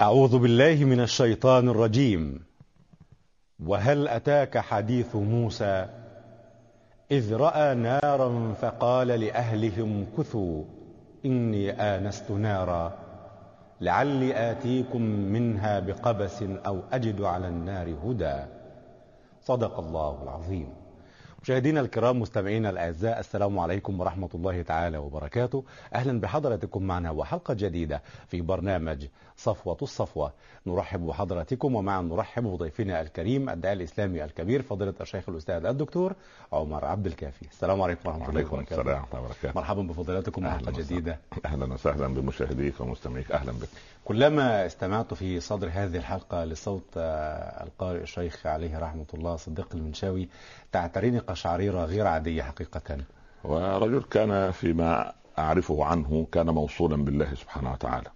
أعوذ بالله من الشيطان الرجيم. وهل أتاك حديث موسى؟ إذ رأى نارا فقال لأهلهم كثوا إني آنست نارا لعلي آتيكم منها بقبس أو أجد على النار هدى. صدق الله العظيم. مشاهدينا الكرام مستمعينا الأعزاء السلام عليكم ورحمة الله تعالى وبركاته. أهلا بحضراتكم معنا وحلقة جديدة في برنامج صفوة الصفوة. نرحب بحضراتكم ومعا نرحب بضيفنا الكريم الداعي الإسلامي الكبير فضيلة الشيخ الأستاذ الدكتور عمر عبد الكافي. السلام عليكم ورحمة الله وبركاته. السلام ورحمة الله وبركاته. مرحبا بفضيلتكم حلقه. جديده أهلا وسهلا بمشاهديك ومستمعيك. أهلا بك. كلما استمعت في صدر هذه الحلقة لصوت آه، القارئ الشيخ عليه رحمة الله صديق المنشاوي تعتريني قشعريرة غير عادية حقيقة. ورجل كان فيما أعرفه عنه كان موصولا بالله سبحانه وتعالى.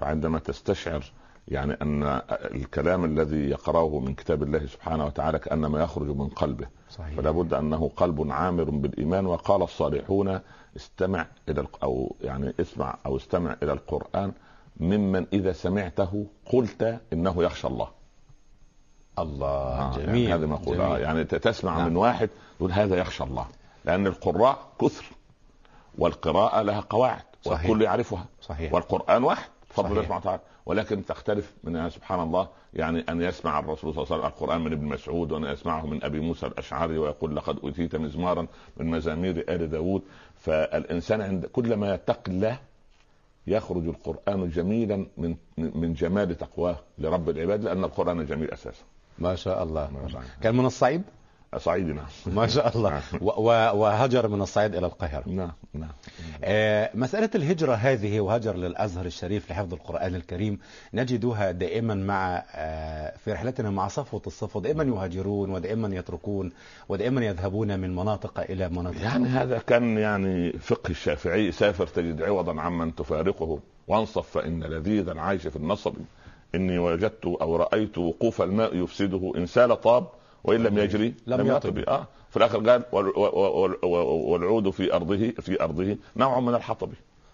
فعندما تستشعر يعني أن الكلام الذي يقرأه من كتاب الله سبحانه وتعالى كأنما يخرج من قلبه. صحيح. فلا بد أنه قلب عامر بالإيمان وقال الصالحون استمع إلى الق- أو يعني اسمع أو استمع إلى القرآن. ممن إذا سمعته قلت إنه يخشى الله. الله آه، جميل يعني هذا ما أقول آه، جميل. يعني تسمع نعم. من واحد تقول هذا يخشى الله لأن القراء كثر والقراءة لها قواعد صحيح. والكل يعرفها صحيح والقرآن واحد بفضل الله. سبحانه وتعالى ولكن تختلف من سبحان الله يعني أن يسمع الرسول صلى الله عليه وسلم القرآن من ابن مسعود وأن يسمعه من أبي موسى الأشعري ويقول لقد أوتيت مزمارا من مزامير آل داود فالإنسان عند كل ما يتقي الله يخرج القرآن جميلا من من جمال تقواه لرب العباد لأن القرآن جميل أساسا ما شاء الله. ما شاء الله. كان من الصعيد؟ صعيدي نعم. ما شاء الله. و- وهجر من الصعيد إلى القاهرة. نعم نعم. آه، مسألة الهجرة هذه وهجر للأزهر الشريف لحفظ القرآن الكريم نجدها دائما مع آه، في رحلتنا مع صفوة الصفوة دائما يهاجرون ودائما يتركون ودائما يذهبون من مناطق إلى مناطق يعني هذا كان يعني فقه الشافعي سافر تجد عوضا عمن تفارقه وانصف فإن لذيذ العيش في النصب. إني وجدت أو رأيت وقوف الماء يفسده إن سال طاب وإن لم يجري لم يطب. آه. في الآخر قال وال- وال- وال- والعود في ارضه في أرضه نوع من الحطب.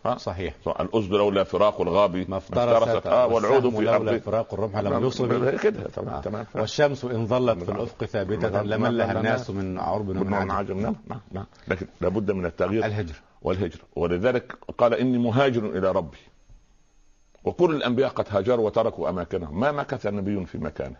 ها صحيح. الاسد لولا فراق الغاب ما افترست. آه. والعود في لولا أرضه. فراق الرمح لم يصب. كده. تمام. آه. تمام. والشمس إن ظلت في الأفق ثابتة نعم، لملها نعم، الناس من عرب ومن من عجم. نعم. نعم. نعم. لكن لابد من التغيير. الهجر. والهجرة ولذلك قال إني مهاجر إلى ربي. وكل الأنبياء قد هاجروا وتركوا أماكنهم. ما مكث نبي في مكانه.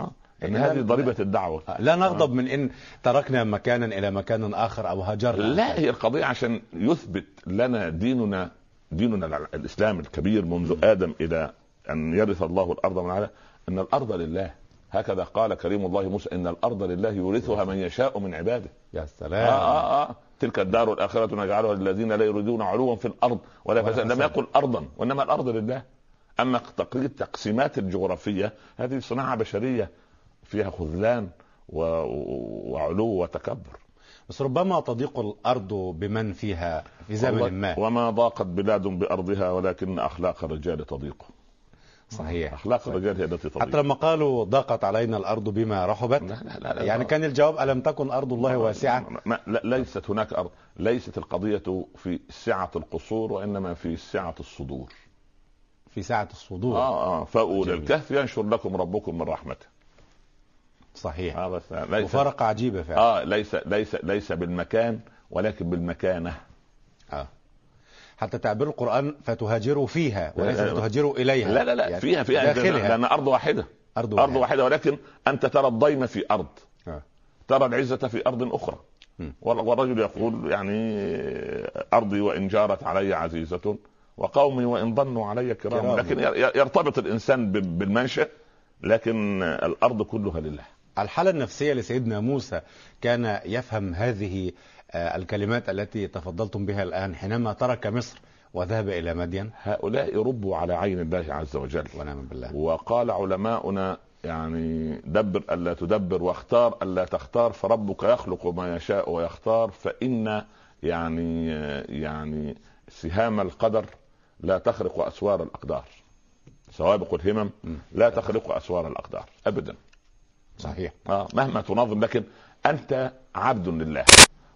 آه. لأن لا- هذه ضريبة الدعوة. آه، لا نغضب من إن تركنا مكانا إلى مكان آخر أو هاجرنا. لا هي القضية عشان يثبت لنا ديننا ديننا الإسلام الكبير منذ آدم إلى أن يرث الله الأرض من على أن الأرض لله. هكذا قال كريم الله موسى إن الأرض لله يورثها من يشاء من عباده. يا آه سلام آه آه. تلك الدار الآخرة نجعلها للذين لا يريدون علوا في الأرض ولا فساد لم. يقل أرضا وإنما الأرض لله. أما تقرير التقسيمات الجغرافية هذه صناعة بشرية فيها خذلان و... وعلو وتكبر. بس ربما تضيق الأرض بمن فيها في زمن ما. وما ضاقت بلاد بأرضها ولكن أخلاق الرجال تضيق. صحيح. أخلاق الرجال هي التي تضيق حتى لما قالوا ضاقت علينا الأرض بما رحبت لا لا لا لا يعني كان الجواب ألم تكن أرض الله واسعة؟ ما لا ليست هناك أرض. ليست القضية في سعة القصور وإنما في سعة الصدور. في ساعة الصدور. آه آه فاولى. الكهف ينشر لكم ربكم من رحمته. صحيح. آه بس ليس مفارقة عجيبة فعلا. آه ليس ليس ليس بالمكان ولكن بالمكانة. آه. حتى تعبير القرآن فتهاجروا فيها وليس. فتهاجروا إليها لا لا لا يعني فيها فيها داخلها لأن أرض واحدة أرض أرض واحدة ولكن أنت ترى الضيم في أرض آه. ترى العزة في أرض أخرى م. وال- والرجل يقول يعني أرضي وإن جارت علي عزيزة وقومي وإن ظنوا علي كرام كرام. لكن يرتبط الإنسان ب- بالمنشأ لكن الأرض كلها لله الحالة النفسية لسيدنا موسى كان يفهم هذه الكلمات التي تفضلتم بها الآن حينما ترك مصر وذهب إلى مدين. هؤلاء ربوا على عين الله عز وجل. ونعم بالله. وقال علماؤنا يعني دبر الا تدبر واختار الا تختار فربك يخلق ما يشاء ويختار فإن يعني يعني سهام القدر لا تخرق أسوار الأقدار. سوابق الهمم لا تخرق أسوار الأقدار. ابدا. صحيح. آه مهما تنظم لكن أنت عبد لله.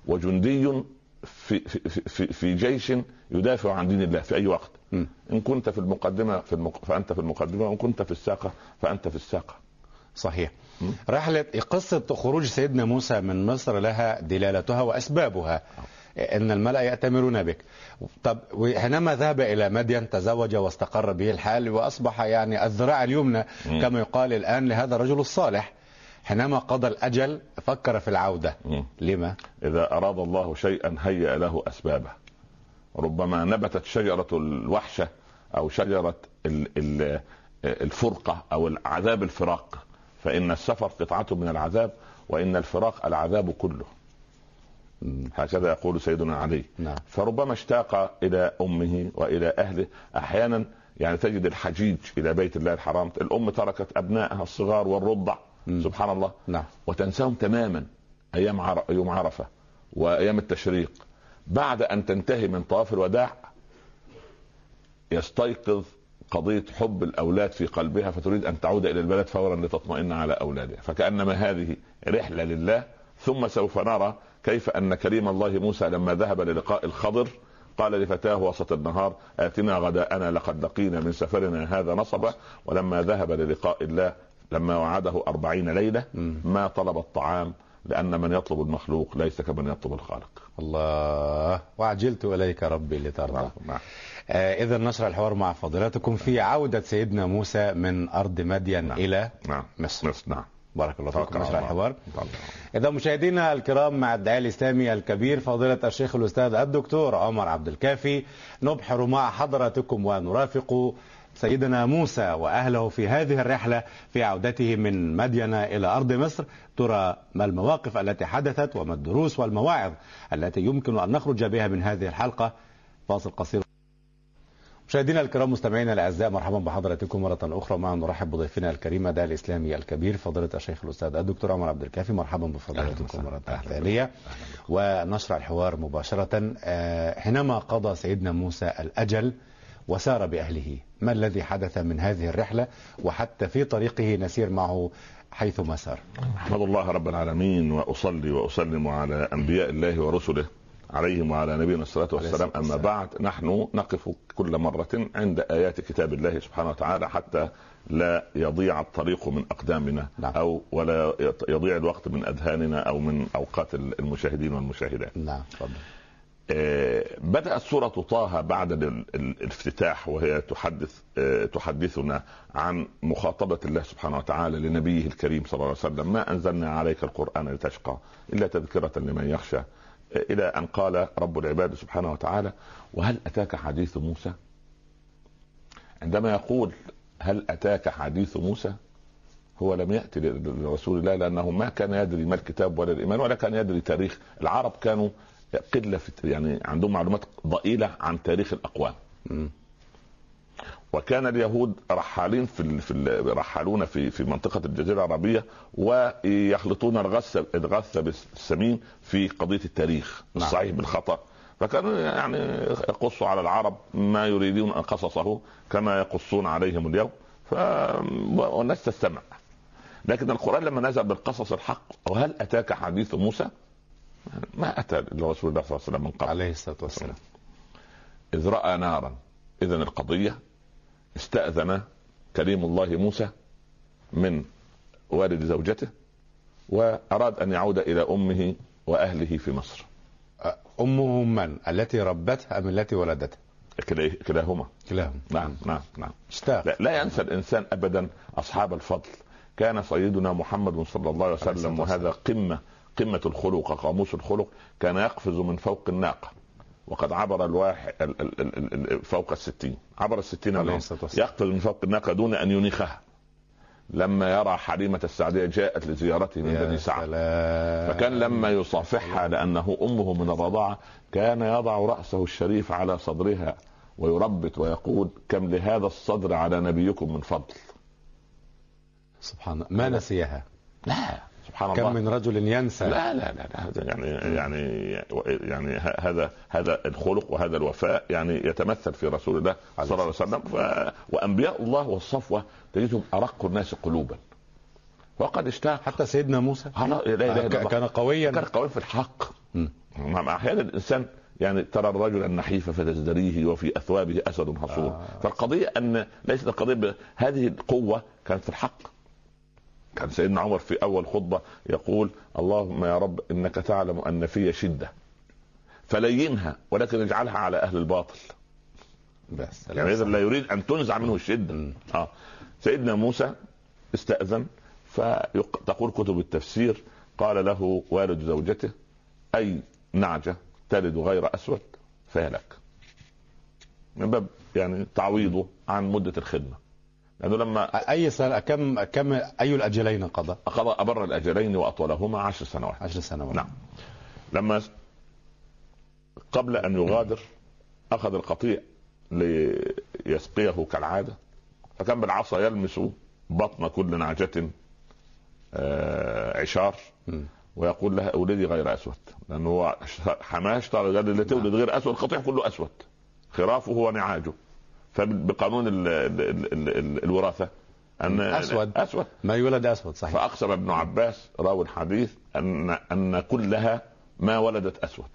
وجندي في في في, في جيش يدافع عن دين الله في أي وقت. م. إن كنت في المقدمه في المق... فأنت في المقدمة وإن كنت في الساقة فأنت في الساقة. صحيح. رحلة قصة خروج سيدنا موسى من مصر لها دلالتها وأسبابها. إن الملأ يأتمرون بك. طب حينما ذهب إلى مدين تزوج واستقر به الحال وأصبح يعني الذراع اليمنى. كما يقال الآن لهذا الرجل الصالح. حينما قضى الأجل فكر في العودة. لما؟ إذا أراد الله شيئا هيأ له أسبابه. ربما نبتت شجرة الوحشة أو شجرة ال- ال- الفرقة أو عذاب الفراق. فإن السفر قطعة من العذاب وإن الفراق العذاب كله. هكذا يقول سيدنا علي. نعم. فربما اشتاق إلى أمه وإلى أهله. أحيانا يعني تجد الحجيج إلى بيت الله الحرام. الأم تركت أبنائها الصغار والرضع. سبحان الله. نعم. وتنساهم تماما أيام عر... يوم عرفة وأيام التشريق. بعد أن تنتهي من طواف الوداع يستيقظ قضية حب الأولاد في قلبها فتريد أن تعود إلى البلد فورا لتطمئن على أولادها. فكأنما هذه رحلة لله ثم سوف نرى كيف أن كريم الله موسى لما ذهب للقاء الخضر قال لفتاه وسط النهار آتنا غداءنا لقد لقينا من سفرنا هذا نصبا ولما ذهب للقاء الله لما وعده أربعين ليلة. ما طلب الطعام لأن من يطلب المخلوق ليس كمن يطلب الخالق الله وعجلت إليك ربي لترضى نعم. آه اذا نشر الحوار مع فضيلتكم في عودة سيدنا موسى من أرض مدين نعم. إلى نعم مصر مصر نعم بارك الله فيكم نشر. الحوار. إذا مشاهدينا الكرام مع الداعي الإسلامي الكبير فضيلة الشيخ الأستاذ الدكتور عمر عبد الكافي نبحر مع حضراتكم ونرافق سيدنا موسى وأهله في هذه الرحلة في عودته من مدين إلى أرض مصر. ترى ما المواقف التي حدثت وما الدروس والمواعظ التي يمكن أن نخرج بها من هذه الحلقة. فاصل قصير. مشاهدينا الكرام مستمعينا الأعزاء مرحبا بحضراتكم مرة أخرى. معنا نرحب بضيفنا الكريم الداعي الإسلامي الكبير فضيلة الشيخ الأستاذ الدكتور عمر عبد الكافي. مرحبا بفضيلتكم. مرة ثانية. ونشرع الحوار مباشرة. آه، حينما قضى سيدنا موسى الأجل وسار بأهله. ما الذي حدث من هذه الرحلة؟ وحتى في طريقه نسير معه حيث ما سار. أحمد الله رب العالمين وأصلي وأسلم على أنبياء الله ورسله عليهم وعلى نبينا الصلاة والسلام. الصلاة أما بعد نحن نقف كل مرة عند آيات كتاب الله سبحانه وتعالى حتى لا يضيع الطريق من أقدامنا نعم. أو ولا يضيع الوقت من أذهاننا أو من أوقات المشاهدين والمشاهدات. نعم تفضل. آه، بدأت سورة طه بعد ال- ال- الافتتاح وهي تحدث آه، تحدثنا عن مخاطبة الله سبحانه وتعالى لنبيه الكريم صلى الله عليه وسلم. ما أنزلنا عليك القرآن لتشقى إلا تذكرة لمن يخشى. آه، إلى أن قال رب العباد سبحانه وتعالى وهل أتاك حديث موسى؟ عندما يقول هل أتاك حديث موسى؟ هو لم يأتي لرسول الله لأنه ما كان يدري ما الكتاب ولا الإيمان ولا كان يدري تاريخ. العرب كانوا قله في يعني عندهم معلومات ضئيلة عن تاريخ الأقوام. وكان اليهود رحالين في ال... في ال... رحالون في في منطقة الجزيرة العربية ويخلطون الغث الغث بالسمين في قضية التاريخ نعم. الصحيح بالخطأ فكانوا يعني يقصوا على العرب ما يريدون قصصه كما يقصون عليهم اليوم ف... والناس تستمع لكن القرآن لما نزل بالقصص الحق وهل أتاك حديث موسى؟ ما أتى لرسول الله صلى الله عليه وسلم من قبل. عليه الصلاة والسلام. إذ رأى نارا. إذا القضية استأذن كريم الله موسى من والد زوجته وأراد أن يعود إلى أمه وأهله في مصر. أمه من؟ التي ربتها أم التي ولدتها؟ كلا- كلاهما. كلاهم نعم نعم نعم. اشتاق لا, لا ينسى الإنسان أبدا أصحاب الفضل. كان سيدنا محمد صلى الله عليه وسلم وهذا قمة قمة الخلق قاموس الخلق كان يقفز من فوق الناقة. وقد عبر الواحد ال- ال- ال- ال- فوق الستين. عبر الستين. يقفز من فوق الناقة دون أن ينيخها. لما يرى حليمة السعدية جاءت لزيارته من بني سعد. سلام. فكان لما يصافحها لأنه أمه من الرضاعة كان يضع رأسه الشريف على صدرها ويربت ويقول كم لهذا الصدر على نبيكم من فضل. سبحان الله. ما نسيها؟ لا. سبحان كم الله. من رجل ينسى. لا لا لا, لا يعني يعني يعني هذا هذا الخلق وهذا الوفاء يعني يتمثل في رسول الله صلى الله عليه وسلم. وأنبياء الله والصفوة تجدهم أرق الناس قلوبا. وقد اشتاق حتى سيدنا موسى. لا اله الا ك- الله كان قويا. كان قوي في الحق. أحيانا الإنسان يعني ترى الرجل النحيف فتزدريه وفي أثوابه أسد حصور آه. فالقضية أن ليست القضية. هذه القوة كانت في الحق. كان سيدنا عمر في أول خطبة يقول اللهم يا رب إنك تعلم أن في شدة فلينها ولكن اجعلها على أهل الباطل. بس. يعني إذا لا يريد أن تنزع منه الشدة. آه. سيدنا موسى استأذن فتقول كتب التفسير قال له والد زوجته أي نعجة تلد غير أسود فهي لك من باب يعني تعويضه عن مدة الخدمة. لأنه لما أي سنة كم كم أي الأجلين قضى؟ قضى أبر الأجلين وأطولهما عشر سنوات. عشر سنوات. نعم. لما قبل أن يغادر أخذ القطيع ليسقيه كالعادة فكان بالعصا يلمس بطن كل نعجه آه، عشار. ويقول لها أولدي غير أسود. لأنه هو حماه اشترى قال اللي تولد غير أسود القطيع كله أسود. خرافه ونعاجه. فبقانون ال ال ال ال ال الوراثة أن أسود. أسود. ما يولد أسود صحيح. فاقسم ابن عباس راوي الحديث أن أن كلها ما ولدت أسود.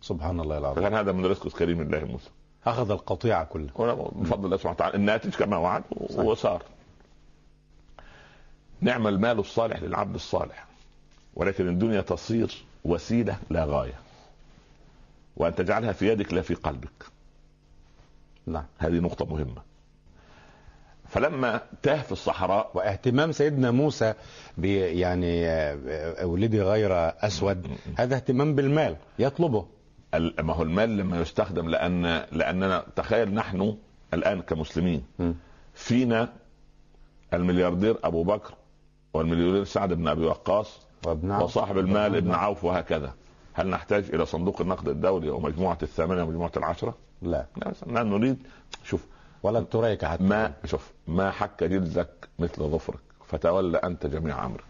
سبحان الله العظيم. فكان هذا من رزق كريم الله موسى. أخذ القطيعة كلها. بفضل الله سبحانه وتعالى. الناتج كما وعد وصار. نعم المال الصالح للعبد الصالح. ولكن الدنيا تصير وسيلة لا غاية. وأن تجعلها في يدك لا في قلبك. نعم هذه نقطة مهمة فلما تاه في الصحراء واهتمام سيدنا موسى يعني آه، ولدي غير أسود هذا اهتمام بالمال يطلبه ما هو المال لما يستخدم لأن لأننا تخيل نحن الآن كمسلمين. فينا الملياردير أبو بكر والمليونير سعد بن أبي وقاص. وصاحب المال ابن عوف وهكذا هل نحتاج إلى صندوق النقد الدولي ومجموعه الثامنة ومجموعه العشرة؟ لا. لا نحن نريد شوف. ولا التريكة حتى. ما شوف ما حك جلدك مثل ظفرك فتولى أنت جميع أمرك.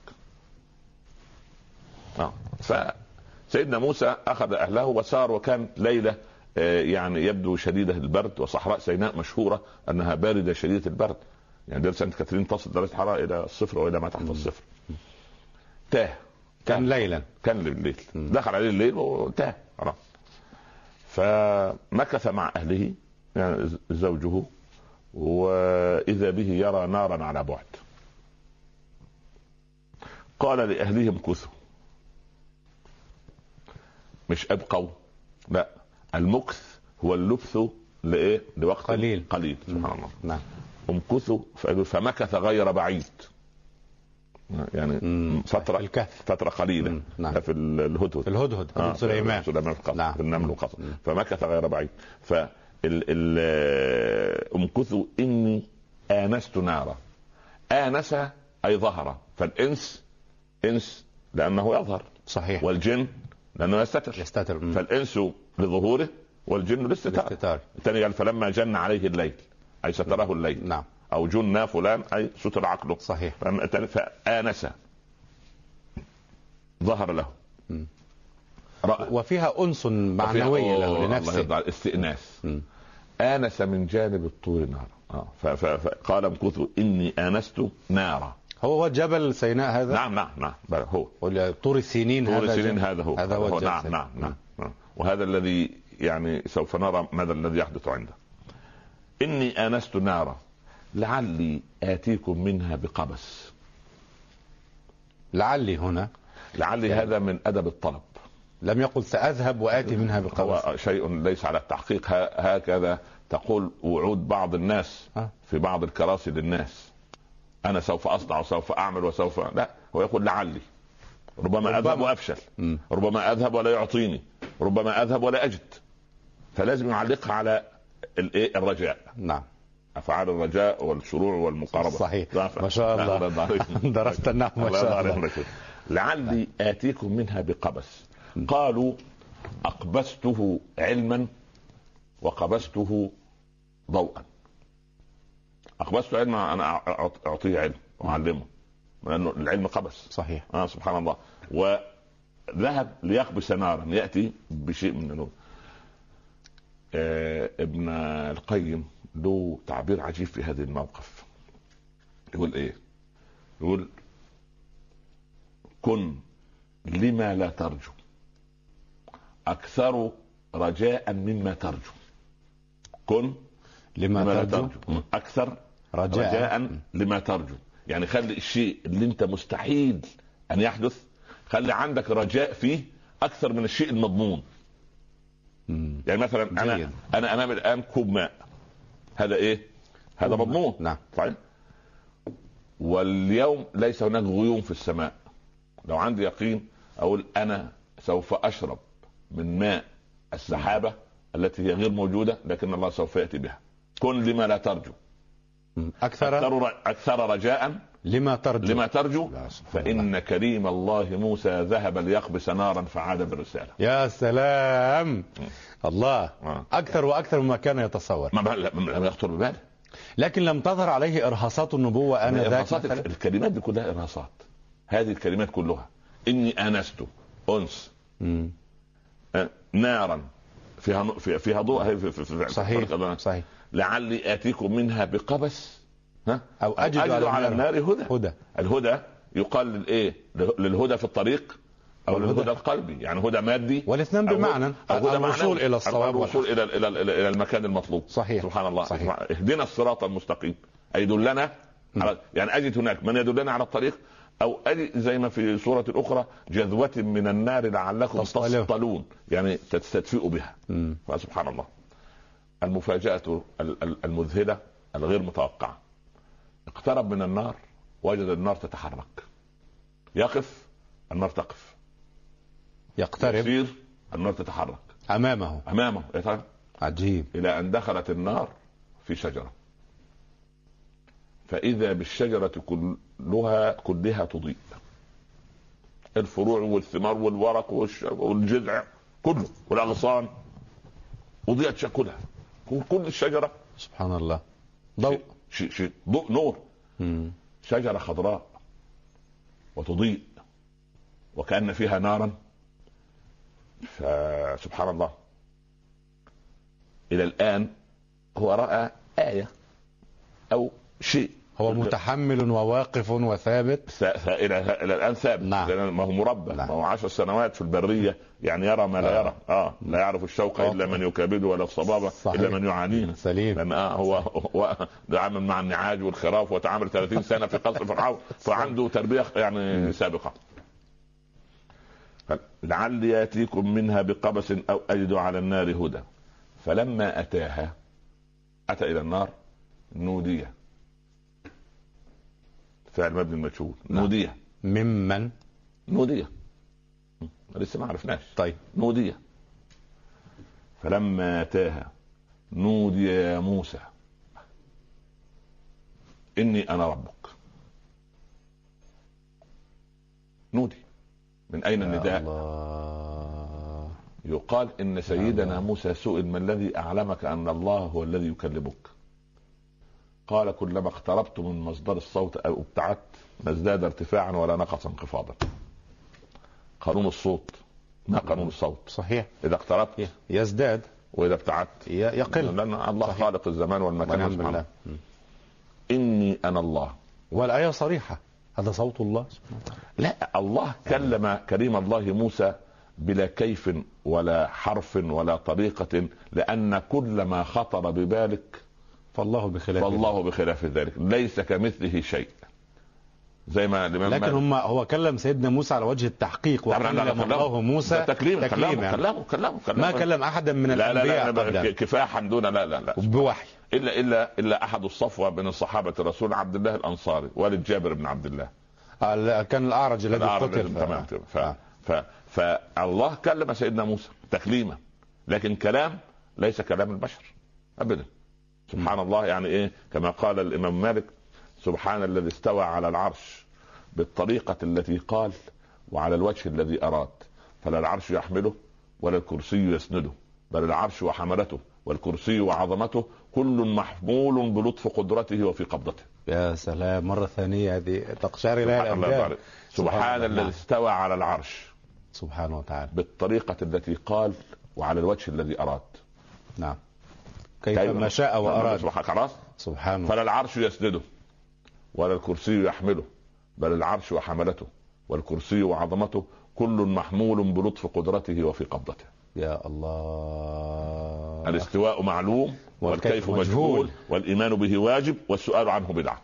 آه. فسيدنا موسى أخذ أهله وسار وكان ليلة آه، يعني يبدو شديدة البرد وصحراء سيناء مشهورة أنها باردة شديدة البرد. يعني درجه سانت كاترين تصل درجة الحراره إلى الصفر وإلى ما تحت الصفر. تاه. كان ليلا. كان الليل دخل عليه الليل وانتهى خلاص. فمكث مع أهله يعني زوجه وإذا به يرى نارا على بعد. قال لأهلهم كثوا. مش أبقوا لا المكث هو اللبث لإيه؟ لوقت قليل. قليل سبحان الله. نعم. امكثوا فمكث غير بعيد. يعني مم. فترة الكهف. فترة قليلة. مم. نعم. في ال- الهدهد. الهدهد آه، سليمان سليمان. في القصر نعم. في النمل والقصر فمكث غير بعيد. ف امكثوا إني آنست نارا. آنس أي ظهر. فالإنس إنس لأنه يظهر. صحيح. والجن لأنه يستتر. يستتر. مم. فالإنس لظهوره والجن الاستتار الثاني قال فلما جن عليه الليل أي ستره الليل. نعم. أو جن فلان أي ستر عقله. صحيح. فآنس. ظهر له. رأى. وفيها أنس معنوي وفيها- له لنفسه. استئناس. آنس من جانب الطور نارا آه. فقال امكثوا إني آنست نارا. هو هو جبل سيناء هذا؟ نعم نعم نعم. هو. طور السينين طور هذا سنين جبل. هذا هو. هذا هو الجبل نعم. نعم نعم نعم. وهذا الذي يعني سوف نرى ماذا الذي يحدث عنده. إني آنست نارا. لعلي آتيكم منها بقبس. لعلي هنا لعلي هذا من أدب الطلب. لم يقل سأذهب وآتي منها بقبس. شيء ليس على التحقيق. هكذا تقول وعود بعض الناس. في بعض الكراسي للناس. أنا سوف أصنع وسوف أعمل وسوف لا هو يقول لعلي. ربما, ربما. أذهب وأفشل. مم. ربما أذهب ولا يعطيني. ربما أذهب ولا أجد. فلازم يعلقها على الايه الرجاء. نعم. أفعال الرجاء والشروع والمقاربة. صحيح. ما شاء الله. درست النحو ما شاء الله. لعلي آتيكم منها بقبس. قالوا أقبسته علما وقبسته ضوءا. أقبسته علما أنا أعطيه علم واعلمه لأنه العلم قبس. صحيح. آه سبحان الله. وذهب ليقبس نارا. يأتي بشيء من النور. آه ابن القيم له تعبير عجيب في هذا الموقف. يقول إيه؟ يقول كن لما لا ترجو أكثر رجاء مما ترجو. كن لما, لما لا ترجو؟ ترجو. أكثر رجاء, رجاء لما ترجو. يعني خلي الشيء اللي أنت مستحيل أن يحدث خلي عندك رجاء فيه أكثر من الشيء المضمون. يعني مثلا أنا. أنا امام الآن كوب ماء. هذا إيه؟ هذا مضمون. نعم. صحيح واليوم ليس هناك غيوم في السماء. لو عندي يقين أقول أنا سوف أشرب من ماء السحابة التي هي غير موجودة لكن الله سوف يأتي بها. كن لما لا ترجو. أكثر؟ أكثر رجاء لما ترجو. لما ترجو. فان كريم الله موسى ذهب ليقبس نارا فعاد بالرسالة. يا سلام. الله. أكثر وأكثر مما كان يتصور. ما لم يخطر بباله. لكن لم تظهر عليه إرهاصات النبوة أنا إرهاصات؟ الكلمات دي كلها إرهاصات. هذه الكلمات كلها. أنس مم. آه، نارا. فيها في- فيها ضوء صحيح صحيح. لعلي آتيكم منها بقبس. ها؟ أو أجد, أجد على النار هدى. هدى. الهدى يقال للإيه؟ للهدى في الطريق أو والهدى. للهدى القلبي. يعني هدى مادي والاثنين أو- بمعنى أو هدى الوصول. إلى الصواب الوصول إلى إلى إلى إلى المكان المطلوب. صحيح. سبحان الله. صحيح. اهدنا الصراط المستقيم. اي دلنا على يعني أجد هناك. من يدلنا على الطريق؟ أو أجد زي ما في سورة أخرى جذوة من النار لعلكم تصطلون. يعني تستدفئوا بها. مم. فسبحان الله. المفاجأة ال- ال- المذهلة الغير متوقعة. اقترب من النار وجد النار تتحرك. يقف النار تقف. يقترب. يسير النار تتحرك. أمامه. أمامه. يتحرك عجيب. إلى أن دخلت النار في شجرة. فإذا بالشجرة كلها كلها تضيء. الفروع والثمار والورق والجذع كله والأغصان أضيئت شكلها. كل الشجرة. سبحان الله. ضوء. شيء ضوء نور. مم. شجرة خضراء وتضيء وكأن فيها نارا. فسبحان الله. إلى الآن هو رأى آية أو شيء. هو متحمل وواقف وثابت. إلى إلى الآن ثابت. نعم. ما هو مربى نعم. ما هو عشر سنوات في البرية. يعني يرى ما لا آه. يرى. آه. لا يعرف الشوق إلا من يكابده ولا الصبابه صحيح. إلا من يعانيه. سليم. لأن آه هو هو تعامل مع النعاج والخراف وتعامل 30 سنة في قصر فرعون. فعنده تربية يعني سابقة. لعلي ياتيكم منها بقبس أو أجد على النار هدى. فلما أتاها أتى إلى النار نودي فعل مبني المجهول نعم. نودي ممن؟ نودي لسه ما عرفناش. طيب. نودي فلما اتاها نودي يا موسى. إني أنا ربك. نودي. من أين يا النداء؟ الله. يقال إن سيدنا الله. موسى سئل ما الذي أعلمك أن الله هو الذي يكلمك؟ قال كلما اقتربت من مصدر الصوت أو ابتعدت ما ازداد ارتفاعا ولا نقص انخفاضا. قانون الصوت ما قانون الصوت؟ صحيح. إذا اقتربت يزداد. وإذا ابتعدت. يقل. لأن الله صحيح. خالق الزمان والمكان سبحانه. إني أنا الله. والآية صريحة. هذا صوت الله لا الله كلم كريم الله موسى بلا كيف ولا حرف ولا طريقة لأن كل ما خطر ببالك فالله بخلاف فالله بخلاف ذلك. ليس كمثله شيء. زي ما لكن هم هو كلم سيدنا موسى على وجه التحقيق لا، لا، لا، وكلم كلمه. الله موسى تكليم تكليما. كلامه كلامه كلامه ما كلم أحدا من لا لا الأنبياء لا, لا قبله. كفاحا دون لا لا لا. بوحي. الا الا إلا أحد الصفوة من الصحابة الرسول عبد الله الأنصاري والد جابر بن عبد الله. آه، كان الأعرج الذي قتل تمام ف... ف... ف... فالله كلم سيدنا موسى تكليما لكن كلام ليس كلام البشر ابدا. سبحان الله يعني إيه؟ كما قال الإمام مالك سبحان الذي استوى على العرش بالطريقة التي قال وعلى الوجه الذي أراد. فلا العرش يحمله ولا الكرسي يسنده بل العرش وحملته والكرسي وعظمته كل محمول بلطف قدرته وفي قبضته. يا سلام مرة ثانية هذه تقشعر لها سبحان. سبحان. الذي. استوى على العرش. سبحانه وتعالى. بالطريقة التي قال وعلى الوجه الذي أراد. نعم. كيف ما شاء وأراد. سبحان خلاص. سبحانه فلا العرش يسنده ولا الكرسي يحمله بل العرش وحملته والكرسي وعظمته كل محمول بلطف قدرته وفي قبضته. يا الله. الاستواء معلوم والكيف مجهول. والإيمان به واجب والسؤال عنه بدعة.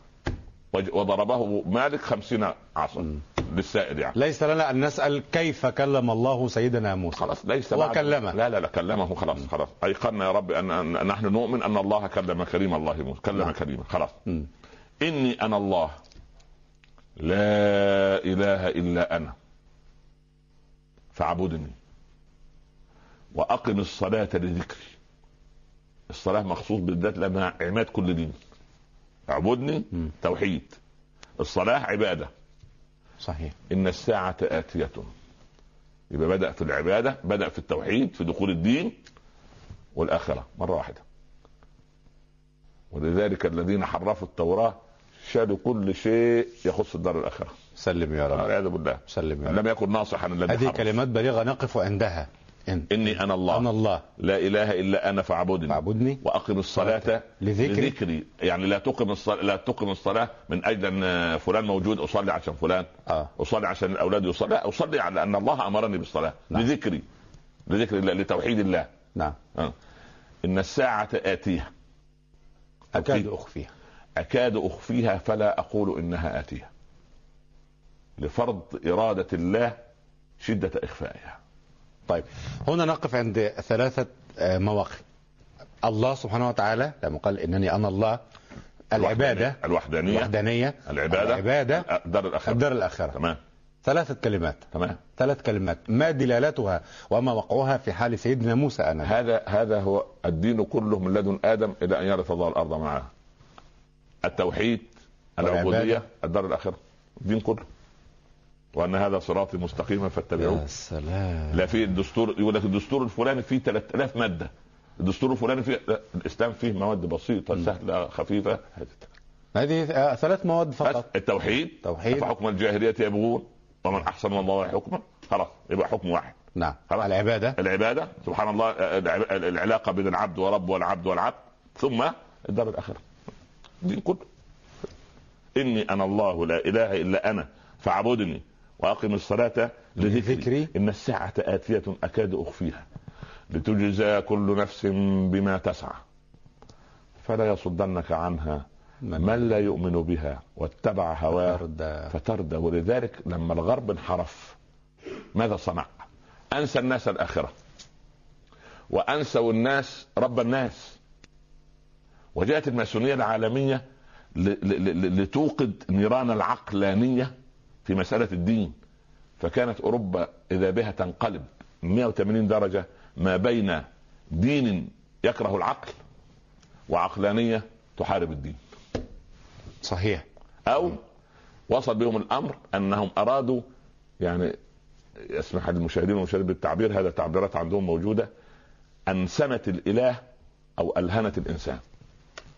وضربه مالك خمسين عصا للسائل يعني. ليس لنا أن نسأل كيف كلم الله سيدنا موسى. خلاص ليس هو كلمه لا لا لا كلمه خلاص خلاص. أيقنا يا رب أن, أن نحن نؤمن أن الله كلم كريم الله موسى. كلم نعم. كريما خلاص. م. إني أنا الله. لا إله إلا أنا. فاعبدني. وأقم الصلاة لذكري. الصلاة مخصوص بالذات لانها عماد كل دين. اعبدني م. توحيد. الصلاة عبادة. صحيح. إن الساعة آتية. يبقى بدا في العبادة بدأ في التوحيد في دخول الدين والآخرة مرة واحدة. ولذلك الذين حرفوا التوراة شالوا كل شيء يخص الدار الآخرة. سلم يا رب. والعياذ بالله. سلم يا رب. لم يكن ناصحا الذي هذه كلمات بليغة نقف عندها. إن. إني أنا الله. أنا الله. لا إله إلا أنا فاعبدني. فاعبدني. وأقم الصلاة لذكري, لذكري. يعني لا تقم الصلاه لا تقم الصلاة من أجل أن فلان موجود أصلي عشان فلان. آه. أصلي عشان الأولاد يصلي. لا أصلي على أن الله أمرني بالصلاة. نعم. لذكري. لذكر الله لتوحيد الله. نعم. آه. إن الساعة اتيه أكاد أخفيها. أكاد أخفيها فلا أقول إنها اتيه لفرض إرادة الله شدة إخفائها. طيب هنا نقف عند ثلاثة آه، مواقف. الله سبحانه وتعالى لما قال إنني أنا الله العبادة الوحدانية الوحدانية العبادة العبادة الدار الآخرة. الدار الآخرة. تمام. ثلاثة كلمات. تمام. ثلاث كلمات. ما دلالتها وما وقعها في حال سيدنا موسى أنا؟ هذا هذا هو الدين كله من لدن آدم إلى أن يرث الله الأرض معه. التوحيد العبودية الدار الآخرة. الدين كله. وأن هذا صراطي مستقيما فاتبعوه. يا سلام. لا في الدستور يقول لك الدستور الفلاني فيه 3000 مادة. الدستور الفلاني فيه الإسلام فيه مواد بسيطة سهلة خفيفة هذه آه، ثلاث مواد فقط. التوحيد. توحيد حكم الجاهلية يبغون؟ ومن أحسن من الله حكما. خلاص يبقى حكم واحد. نعم. خلاص. العبادة. العبادة. سبحان الله آه، العلاقة بين العبد ورب والعبد والعبد. ثم الدار الآخرة. الدين كله. إني أنا الله لا إله إلا أنا فاعبدني. وأقم الصلاة لذكري. إن الساعة آتية أكاد أخفيها. لتجزى كل نفس بما تسعى. فلا يصدنك عنها من لا يؤمن بها واتبع هواه فتردى ولذلك لما الغرب انحرف ماذا صنع؟ أنسى الناس الآخرة. وأنسوا الناس رب الناس. وجاءت الماسونية العالمية لتوقد نيران العقلانية. في مسألة الدين فكانت أوروبا إذا بها تنقلب 180 درجة ما بين دين يكره العقل وعقلانية تحارب الدين. صحيح. أو وصل بهم الأمر أنهم أرادوا يعني يسمح للمشاهدين والمشاهدين بالتعبير هذا تعبيرات عندهم موجودة أنسنت الإله أو ألهنت الإنسان.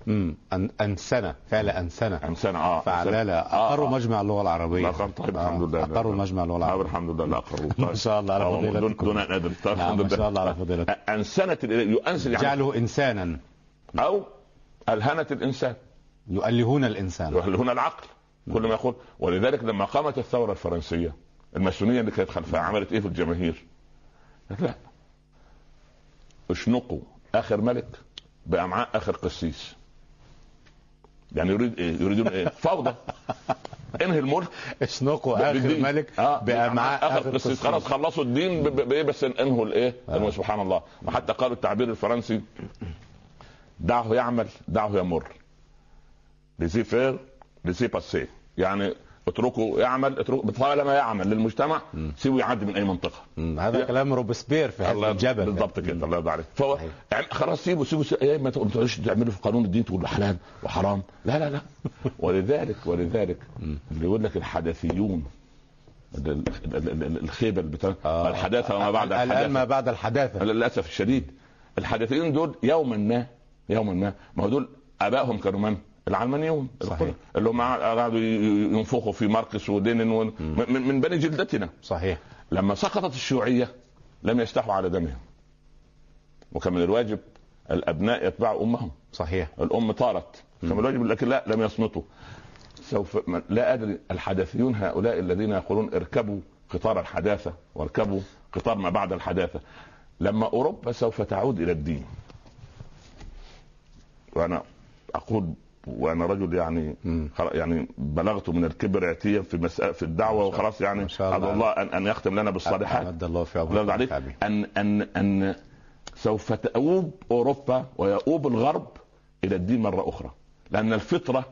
امم انسنه فعل انسنه انسنه آه فعلالة اقروا آه. مجمع اللغة العربية. لا طيب الحمد لله. اقروا مجمع اللغة العربية. الحمد لله لا اقروا ما شاء الله على فضيلتكم دون أن ادري طيب نعم ما شاء الله على فضيلتكم انسنت يؤنسن يعني جعله إنسانا. أو الهنت الإنسان. يؤلهون الإنسان. يؤلهون العقل كل ما يقول. ولذلك لما قامت الثورة الفرنسية الماسونية اللي كانت خلفها عملت إيه في الجماهير؟ لا. اشنقوا آخر ملك بأمعاء آخر قسيس. يعني يريد؟ يريدون إيه؟ فوضى انهي الملك اشنقوا آخر ملك آه بامعاء آخر قسيس خلاص خلصوا الدين بإيه بس انهوا الإيه؟ آه. سبحان الله وحتى قالوا التعبير الفرنسي دعه يعمل دعه يمر laissez faire laissez passer يعني اتركه يعمل اتركه طالما يعمل للمجتمع سيبه يعدي من أي منطقة. هذا كلام روبسبير في هذا الجبل. بالضبط كده الله يرضى عليك. فهو يعني خلاص سيبه سيبه, سيبه. ما تقعدوش تعملوا في قانون الدين تقول حلال وحرام. لا لا لا. ولذلك ولذلك اللي يقول لك الحدثيون الخيبة بتاع آه. الحداثة وما بعد الحداثة. الان ما بعد الحداثة. للأسف الشديد. الحدثيين دول يوما ما يوما ما ما هو دول آبائهم كانوا من؟ العلمانيون صحيح. اللي هم قعدوا ينفخوا في ماركس ولينين و... من, من بني جلدتنا. صحيح. لما سقطت الشيوعية لم يستحوا على دمهم. وكان من الواجب الأبناء يتبعوا أمهم. صحيح. الأم طارت. كان من الواجب لكن لا لم يصمتوا. سوف لا أدري الحداثيون هؤلاء الذين يقولون اركبوا قطار الحداثة واركبوا قطار ما بعد الحداثة. لما أوروبا سوف تعود إلى الدين. وأنا أقول وأنا رجل يعني يعني بلغت من الكبر عتيا في مسألة في الدعوة وخلاص يعني ادعو الله. ان أن يختم لنا بالصالحات. أدى الله في عمرك عليك. ان ان أن سوف تؤوب أوروبا ويؤوب الغرب إلى الدين مرة أخرى. لأن الفطرة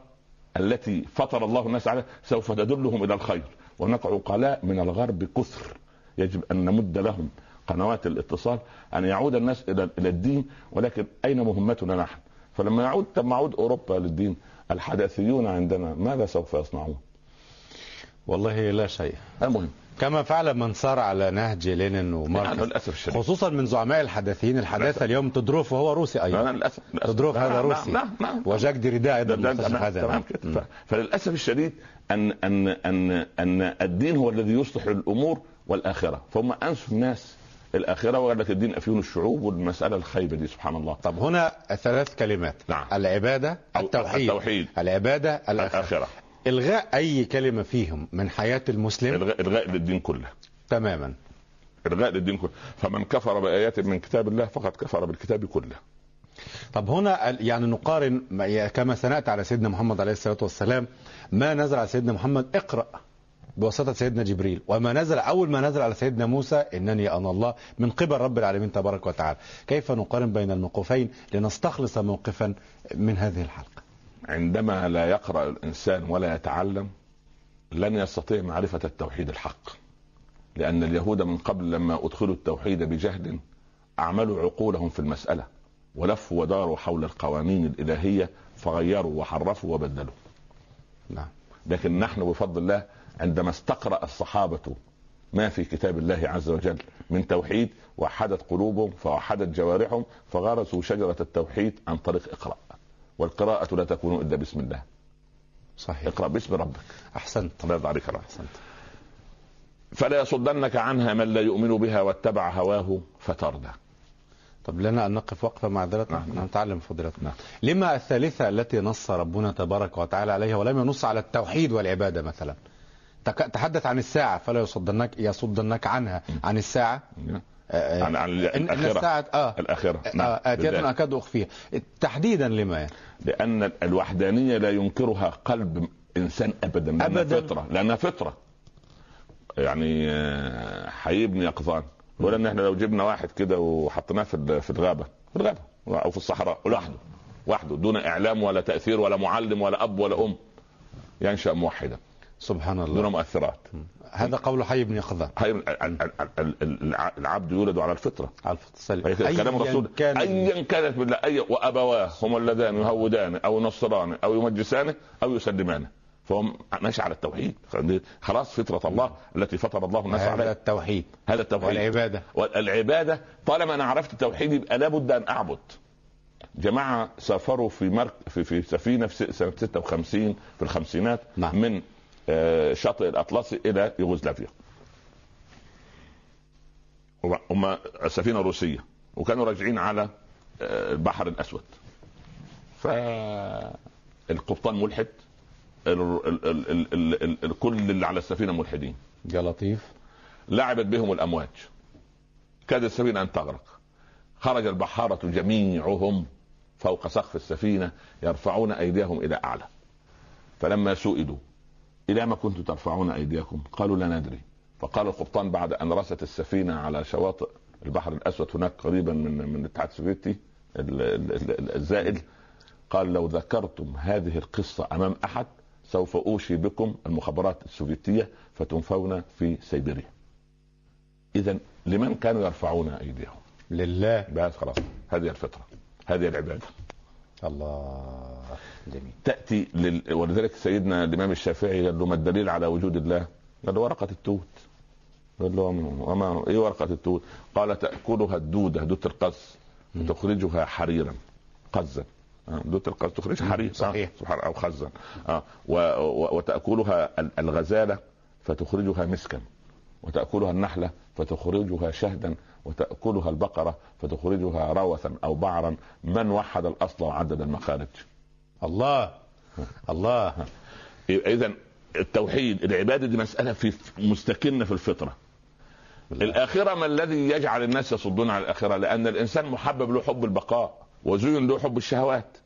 التي فطر الله الناس عليها سوف تدلهم إلى الخير. هناك عقلاء من الغرب كثر. يجب أن نمد لهم قنوات الاتصال أن يعود الناس إلى إلى الدين. ولكن أين مهمتنا نحن؟ فلما يعود لما يعود أوروبا للدين الحداثيون عندنا ماذا سوف يصنعون؟ والله لا شيء. المهم. كما فعل من سار على نهج لينين وماركس. للأسف الشديد. خصوصا من زعماء الحداثيين الحداثة اليوم تدروف وهو روسي أيضا. للأسف تدروف هذا نعم روسي. نعم نعم. وجاك ديريدا أيضا هذا فللأسف الشديد أن أن أن أن الدين هو الذي يصلح الأمور والآخرة. فهم انسوا الناس الاخره وقال لك الدين أفيون الشعوب والمسألة الخيبة دي سبحان الله. طب هنا ثلاث كلمات. نعم. العبادة التوحيد. التوحيد. العبادة الاخره, الآخرة. إلغاء أي كلمة فيهم من حياة المسلم؟ الغاء, إلغاء للدين كله. تماما. إلغاء للدين كله. فمن كفر بآيات من كتاب الله فقد كفر بالكتاب كله. طب هنا يعني نقارن كما سنأتي على سيدنا محمد عليه الصلاة والسلام. ما نزل على سيدنا محمد؟ اقرأ. بواسطة سيدنا جبريل. وما نزل أول ما نزل على سيدنا موسى إنني أنا الله من قبل رب العالمين تبارك وتعالى. كيف نقارن بين الموقفين؟ لنستخلص موقفا من هذه الحلقة. عندما لا يقرأ الإنسان ولا يتعلم لن يستطيع معرفة التوحيد الحق. لأن اليهود من قبل لما أدخلوا التوحيد بجهد أعملوا عقولهم في المسألة ولفوا وداروا حول القوانين الإلهية فغيروا وحرفوا وبدلوا. نعم. لكن نحن بفضل الله عندما استقرأ الصحابة ما في كتاب الله عز وجل من توحيد وحدت قلوبهم فوحدت جوارحهم فغرسوا شجرة التوحيد عن طريق اقرأ. والقراءة لا تكون إلا بسم الله. صحيح. اقرأ باسم ربك. أحسنت. الله يرضى عليك أحسنت. فلا يصدنك عنها من لا يؤمن بها واتبع هواه فتردى. طب لنا أن نقف وقفة معذره نعم. نتعلم فضيلتنا نعم. لما الثالثة التي نص ربنا تبارك وتعالى عليها ولم ينص على التوحيد والعبادة مثلا؟ تحدث عن الساعة فلا يصدنك يصدنك عنها عن الساعة. آه، عن عن الآخرة. الساعة آه. الآخرة. آه، نعم. اتيت بالذات. أكاد أخفيها. تحديدا لما يعني؟ لأن الوحدانية لا ينكرها قلب إنسان أبدا لأنها أبداً. فطرة لأنها فطرة. يعني آه، حي بن يقظان. بيقول ان إحنا لو جبنا واحد كده وحطيناه في في الغابة في الغابة أو في الصحراء لوحده وحده دون إعلام ولا تأثير ولا معلم ولا أب ولا أم. ينشا موحدا سبحان الله. دون مؤثرات. هذا قول حي بن يقظان ال- ال- العبد يولد على الفطرة. على هي كده كلام الرسول كان ايا كانت بالله أي وأبواه هما اللذان يهودان أو ينصران أو يمجسانه أو يسلمانه فهو ماشي على التوحيد. خلاص فطرة الله التي فطر الله الناس هذا عليها. التوحيد. هذا التوحيد. والعبادة. والعباده طالما أنا عرفت التوحيد يبقى لابد أن أعبد. جماعة سافروا في مرك في في سفينة في س- سنه 56 في الخمسينات نعم. من شاطئ الأطلسي إلى يوغوسلافيا. هم- سفينة روسية وكانوا راجعين على آه، البحر الأسود. فالقبطان ملحد ال- ال- ال- ال- ال- ال- ال- كل اللي على السفينة ملحدين. يا لطيف. لعبت بهم الأمواج. كاد السفينة أن تغرق. خرج البحاره جميعهم فوق سقف السفينة يرفعون أيديهم إلى أعلى. فلما سئلوا إلى ما كنتم ترفعون أيديكم. قالوا لا ندري. فقال القبطان بعد أن رست السفينة على شواطئ البحر الأسود هناك قريبا من من الاتحاد السوفيتي ال- ال- ال- الزائل قال لو ذكرتم هذه القصة أمام أحد سوف أوشي بكم المخابرات السوفيتية فتنفون في سيبيريا. اذا لمن كانوا يرفعون أيديهم؟ لله. بس خلاص هذه الفطرة هذه العبادة. الله. جميل. تأتي لل... ولذلك سيدنا الإمام الشافعي قال له ما الدليل على وجود الله؟ قال له ورقة التوت. قال له وما إيه ورقة التوت؟ قال تأكلها الدودة دوده القز وتخرجها حريرا. قزا. آه، دوده القز. تخرجها مم، حرير. صحيح. آه، سبحان أو خزا. آه. و... و... وتأكلها ال- الغزالة فتخرجها مسكا. وتأكلها النحلة فتخرجها شهدا. وتأكلها البقرة فتخرجها روثا أو بعرا. من وحد الأصل وعدد المخارج؟ الله. الله. اذا التوحيد العبادة دي مسألة في مستكنة في الفطرة. الآخرة ما الذي يجعل الناس يصدون عن الآخرة؟ لأن الإنسان محبب له حب البقاء وزين له حب الشهوات.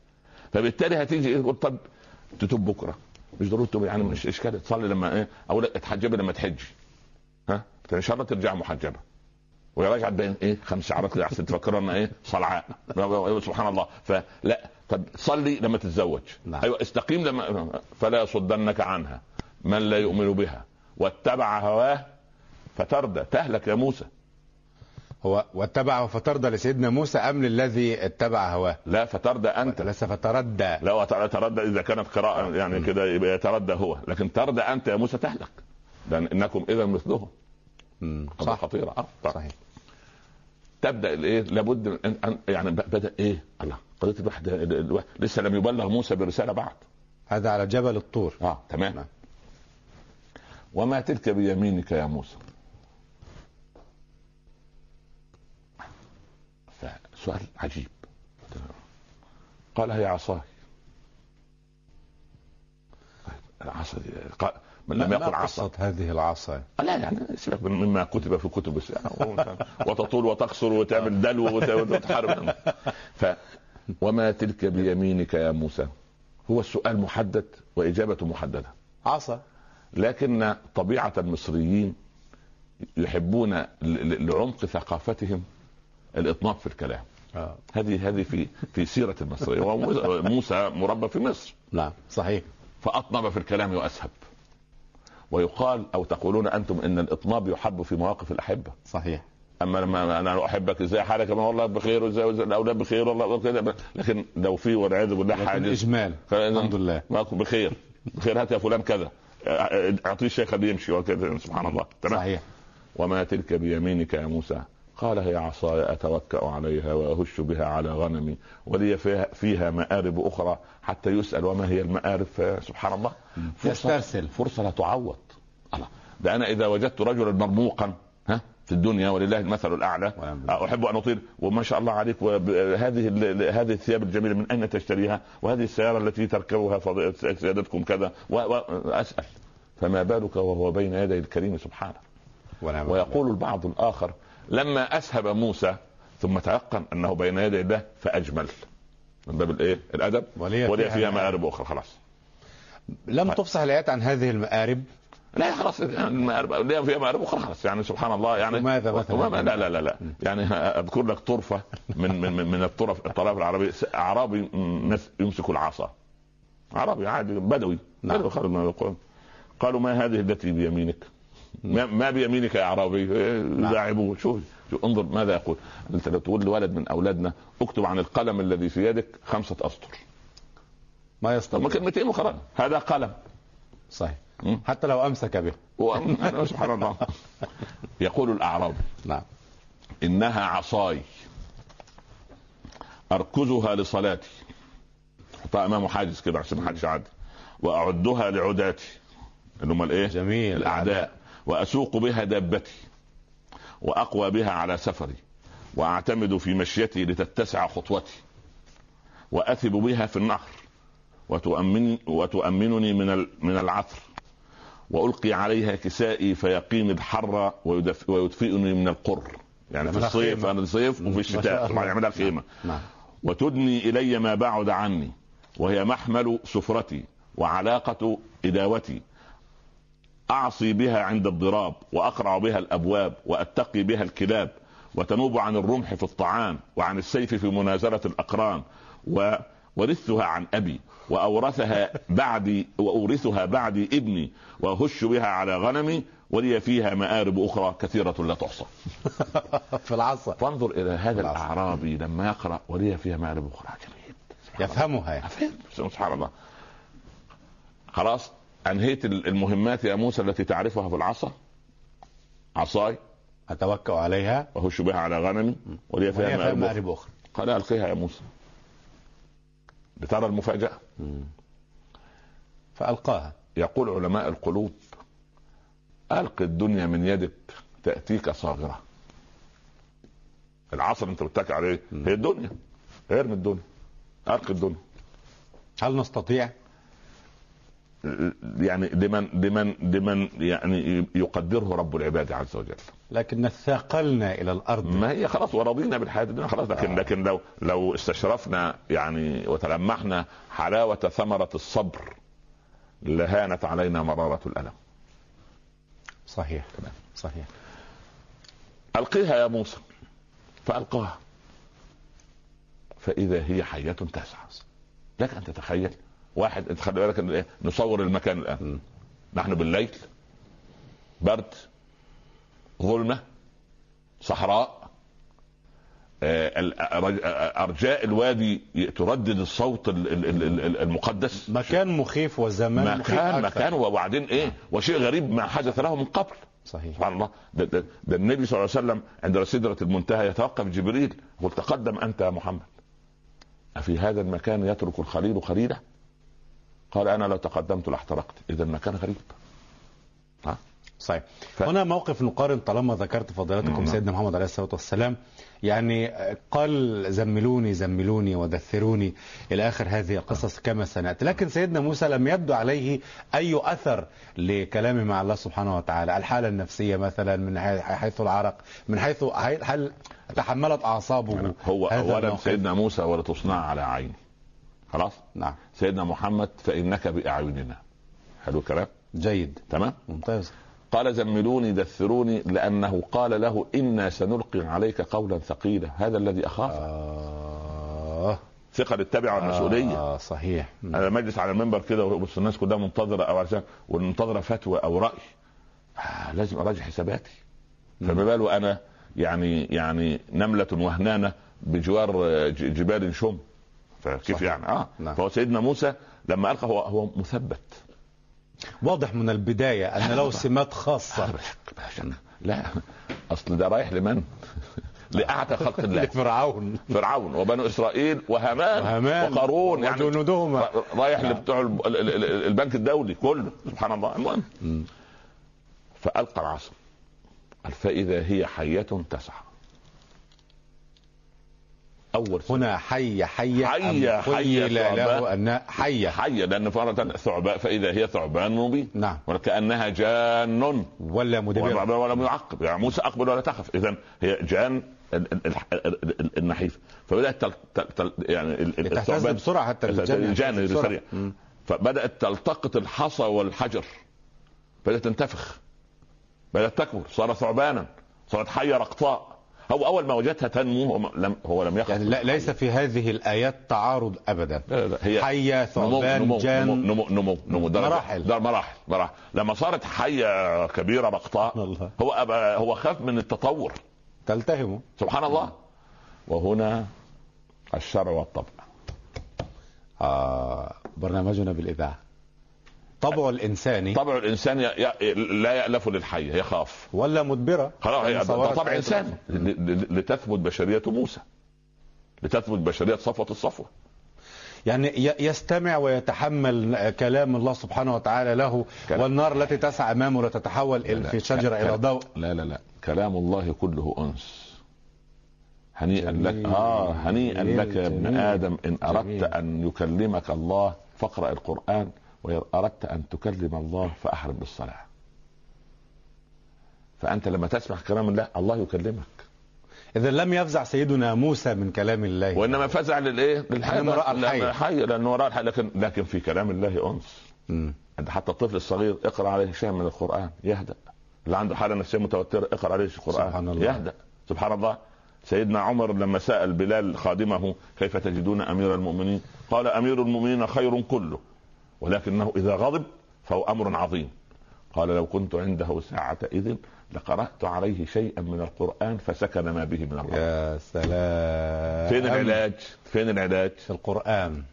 فبالتالي هتيجي تقول طب تتوب بكرة. مش ضروري تتوب يعني مش اشكال تصلي لما إيه؟ أو لا اتحجبي لما تحجي. ها؟ إن شاء الله ترجع محجبة. وهي راجعه بين إيه؟ خمس شعرات كده احسن تفكرنا إيه؟ صلعاء. سبحان الله. فلا طب صلي لما تتزوج. نعم. أيوه استقيم لما فلا يصدنك عنها. من لا يؤمن بها. واتبع هواه فتردى تهلك يا موسى. هو واتبع فتردى لسيدنا موسى أم للذي اتبع هواه؟ لا فتردى أنت. ليس فتردى. لا تردى إذا كانت قراءة يعني كده يبقى يتردى هو. لكن تردى أنت يا موسى تهلك. لأن إنكم اذا مثلهم. صح. خطيرة. آه صحيح. تبدأ الإيه؟ لابد أن يعني بدأ إيه؟ الله قضية الوحدة لسه لم يبلغ موسى برسالة بعد. هذا على جبل الطور. آه تمام. نعم. وما تلك بيمينك يا موسى؟ فسؤال عجيب. قال هي عصاي. العصا دي لم يقل عصا. هذه العصا؟ لا يعني سيبك مما كتب في كتب وتطول وتقصر وتعمل دلو وتحارب ف وما تلك بيمينك يا موسى؟ هو السؤال محدد واجابته محددة. عصا. لكن طبيعة المصريين يحبون لعمق ثقافتهم الإطناب في الكلام. آه. هذه هذه في في سيرة المصري موسى مربى في مصر. نعم صحيح. فأطنب في الكلام وأسهب. ويقال أو تقولون أنتم إن الإطناب يحب في مواقف الأحبة. صحيح. أما لما أنا أحبك إزاي حالك ما والله بخير وازاي الاولاد بخير والله كده لكن لو في والعياذ بالله حاجة إجمال. الحمد لله. ماكو بخير. بخير هات يا فلان كذا. أعطيه الشيخ اللي يمشي وكذا سبحان الله. تمام؟ صحيح. وما تلك بيمينك يا موسى. قال هي عصاي أتوكأ عليها وأهش بها على غنمي ولي فيها, فيها مآرب أخرى حتى يسأل وما هي المآرب؟ سبحان الله. فرصه فرصة لا تعوض. الله. ده أنا إذا وجدت رجلا مرموقا في الدنيا ولله المثل الأعلى. أحب أن اطير وما شاء الله عليك. هذه هذه الثياب الجميلة من أين تشتريها؟ وهذه السيارة التي تركبها سيادتكم كذا. واسال فما بالك وهو بين يدي الكريم سبحانه؟ ويقول البعض الآخر لما أسهب موسى ثم تيقن أنه بين يدي الله فأجمل. من باب الإيه؟ الأدب. ولي فيها مآرب أخرى خلاص. لم طيب. تفصح الآيات عن هذه المآرب؟ لا خلاص. يعني فيها مآرب أخرى خلاص. يعني سبحان الله يعني ماذا مثلا؟ لا لا لا لا. يعني أذكر لك طرفة من من من الطرف الطرف العربي. أعرابي يمسك العصا. عربي عادي بدوي. نعم. قالوا ما هذه التي بيمينك؟ ما بيمينك يا أعرابي. لاعبوه نعم. شوف شوف انظر ماذا يقول. أنت لو تقول لولد من أولادنا. اكتب عن القلم الذي في يدك خمسة أسطر. ما يستطيع كلمتين وخلاص. هذا قلم. صحيح. حتى لو أمسك به. سبحان الله. يقول الاعرابي نعم. إنها عصاي أركزها لصلاتي. احطها امامه حاجز كده عشان ما حدش يعدي. وأعدها لعداتي اللي هم الإيه؟ جميل. الأعداء. وأسوق بها دابتي وأقوى بها على سفري. وأعتمد في مشيتي لتتسع خطوتي. وأثب بها في النهر. وتؤمن وتؤمنني من من العثر. وألقي عليها كسائي فيقيني الحر ويدفئني من القر. يعني في الصيف أنا الصيف وفي الشتاء. طبعا يعملها خيمه نعم. وتدني إلي ما بعد عني وهي محمل سفرتي وعلاقة إداوتي. أعصي بها عند الضراب وأقرع بها الأبواب وأتقي بها الكلاب وتنوب عن الرمح في الطعام وعن السيف في منازلة الأقران وورثتها عن أبي وأورثها بعدي وأورثها بعدي ابني وأهش بها على غنمي ولي فيها مآرب أخرى كثيرة لا تحصى. في العصا. فانظر إلى هذا الأعرابي لما يقرأ ولي فيها مآرب أخرى. جميل. يفهمها يعني. سبحان الله. خلاص أنهيت المهمات يا موسى التي تعرفها في العصا؟ عصاي. أتوكأ عليها. وأهش بها على غنمي ولي فيها مآرب أخرى. قال ألقيها يا موسى. لترى المفاجأة. فألقاها. يقول علماء القلوب ألق الدنيا من يدك تأتيك صاغرة. العصر انت بتتكي عليه هي الدنيا ارمي الدنيا. ألق الدنيا. هل نستطيع يعني لمن لمن لمن يعني يقدره رب العباد عز وجل. لكن ثاقلنا إلى الأرض. ما هي خلاص ورضينا بالحياة الدنيا خلاص لكن آه. لكن لو لو استشرفنا يعني وتلمحنا حلاوة ثمرة الصبر لهانت علينا مرارة الألم. صحيح. تمام. صحيح. ألقيها يا موسى. فألقاها. فإذا هي حية تسعى. لك أن تتخيل واحد انت خلي بالك إيه؟ نصور المكان الآن. نحن بالليل برد ظلمه صحراء آه، أرجاء الوادي تردد الصوت المقدس. مكان مخيف وزمان مكان مخيف مكان وبعدين إيه؟ وشيء غريب ما حدث له من قبل. صحيح. سبحان الله. ده, ده, ده النبي صلى الله عليه وسلم عند سدرة المنتهى يتوقف جبريل يقول تقدم أنت يا محمد. أفي هذا المكان يترك الخليل خليله قال أنا لو تقدمت لاحترقت. إذا المكان غريب. ها؟ صحيح. ف... هنا موقف نقارن طالما ذكرت فضيلتكم نعم. سيدنا محمد عليه الصلاة والسلام. يعني قال زملوني زملوني ودثروني إلى آخر هذه القصص كما سنأتي. لكن سيدنا موسى لم يبدو عليه أي أثر لكلامه مع الله سبحانه وتعالى. الحالة النفسية مثلا من حيث العرق من حيث هل تحملت أعصابه. هو اولا سيدنا موسى ولا تصنع على عيني خلاص؟ نعم. سيدنا محمد فإنك بأعيننا. حلو الكلام؟ جيد. تمام؟ ممتاز. قال زملوني دثروني لأنه قال له إنا سنلقي عليك قولا ثقيلا. هذا الذي اخافه آه. ثقة للتبع والمسؤولية. آه صحيح. أنا مجلس على المنبر كده وبص الناس كلها منتظرة أو عشان ومنتظره فتوى أو رأي. آه لازم أراجع حساباتي. فما باله أنا؟ يعني يعني نملة وهنانة بجوار جبال شم فكيف صحيح. يعني؟ آه. نعم. فهو سيدنا موسى لما ألقى هو هو مثبت. واضح من البداية أن له سمات خاصة. لا أصل ده رايح لمن؟ لاعتى خلق الله. لفرعون. فرعون وبنو إسرائيل وهامان وهامان وقارون يعني وجنودهم رايح نعم. لبتوع البنك الدولي كله. سبحان الله. المهم. فألقى العصا. فإذا هي حية تسعى. أول هنا حي حي حي حي له ان حي. حي لأن فرة ثعبان فإذا هي ثعبان مبين. نعم. وكأنها جان. ولا مدبر. ولم يعقب يعني موسى أقبل ولا تخف. اذا هي جان النحيف. فبدأت تل تل يعني الثعبان بسرعة حتى الجان سريع فبدأت تلتقط الحصى والحجر. بدأت تنتفخ. بدأت تكبر. صار ثعبانا. صارت حية رقطاء. هو أول ما وجدتها تنمو هو لم هو لم يخف يعني لا ليس في هذه الآيات تعارض ابدا. لا لا هي حية ثعبان نمو جان. نمو نمو نمو مراحل. ده مراحل مراحل. لما صارت حية كبيرة رقطاء هو أبا هو خاف من التطور. تلتهمه سبحان الله. وهنا الشرع والطبع. آه برنامجنا بالإذاعة. طبع الإنساني. طبع الإنسان لا يألف للحي يخاف ولا مدبرة. خلاص هي طبع انساني لتثبت بشرية موسى. لتثبت بشرية صفوة الصفوة. يعني يستمع ويتحمل كلام الله سبحانه وتعالى له كلام. والنار التي تسعى أمامه لا تتحول لا في شجرة إلى ضوء. لا لا لا. كلام الله كله أنس. هنيئا لك. آه هنيئا لك يا ابن آدم. إن أردت. أن يكلمك الله فاقرأ القرآن. وإذا أردت أن تكلم الله فأحرم بالصلاة. فأنت لما تسمع كلام الله الله يكلمك. إذا لم يفزع سيدنا موسى من كلام الله. وإنما فزع للإيه؟ للحي وراء الحي. حي لأنه وراء الحي. لكن لكن في كلام الله أنس. أنت حتى الطفل الصغير اقرأ عليه شيء من القرآن يهدأ. اللي عنده حالة نفسية متوترة اقرأ عليه القرآن سبحان الله. يهدأ. سبحان الله. سيدنا عمر لما سأل بلال خادمه كيف تجدون أمير المؤمنين؟ قال أمير المؤمنين خير كله. ولكنه إذا غضب فهو أمر عظيم. قال لو كنت عنده ساعة إذن لقرأت عليه شيئا من القرآن فسكن ما به من الغضب. يا سلام. فين العلاج؟ فين العلاج؟ القرآن.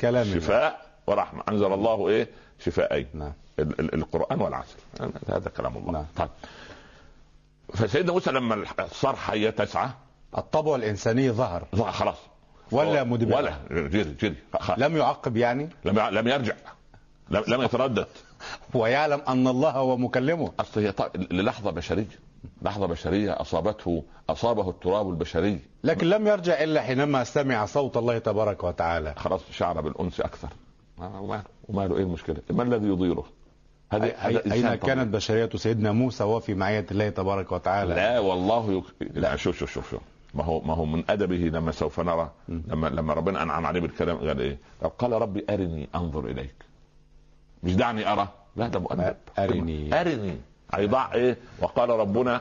كلام شفاء ورحمة. أنزل الله إيه؟ شفاءين. نعم. القرآن والعسل هذا كلام الله. نعم. طيب. فسيدنا موسى لما صار حية تسعى الطبع الإنساني ظهر. ظهر خلاص. ولا مدبر. ولا. جري جري. لم يعقب يعني؟ لم لم يرجع. لم, يتردد. ويعلم أن الله هو مكلمه. أصل هي للحظة بشرية. لحظة بشرية اصابته أصابه التراب البشري. لكن لم يرجع إلا حينما سمع صوت الله تبارك وتعالى. خلاص شعر بالأنس أكثر. وما له إيه المشكلة؟ ما الذي يضيره؟ هذا أين كانت بشرية سيدنا موسى وهو في معية الله تبارك وتعالى؟ لا والله يك... لا. شوف شوف شوف شوف. ما هو ما هو من أدبه لما سوف نرى. لما لما ربنا أنعم عليه بالكلام قال إيه؟ قال ربي أرني أنظر إليك. مش دعني أرى. لا ده مؤدب ارني ارني هيضع إيه؟ وقال ربنا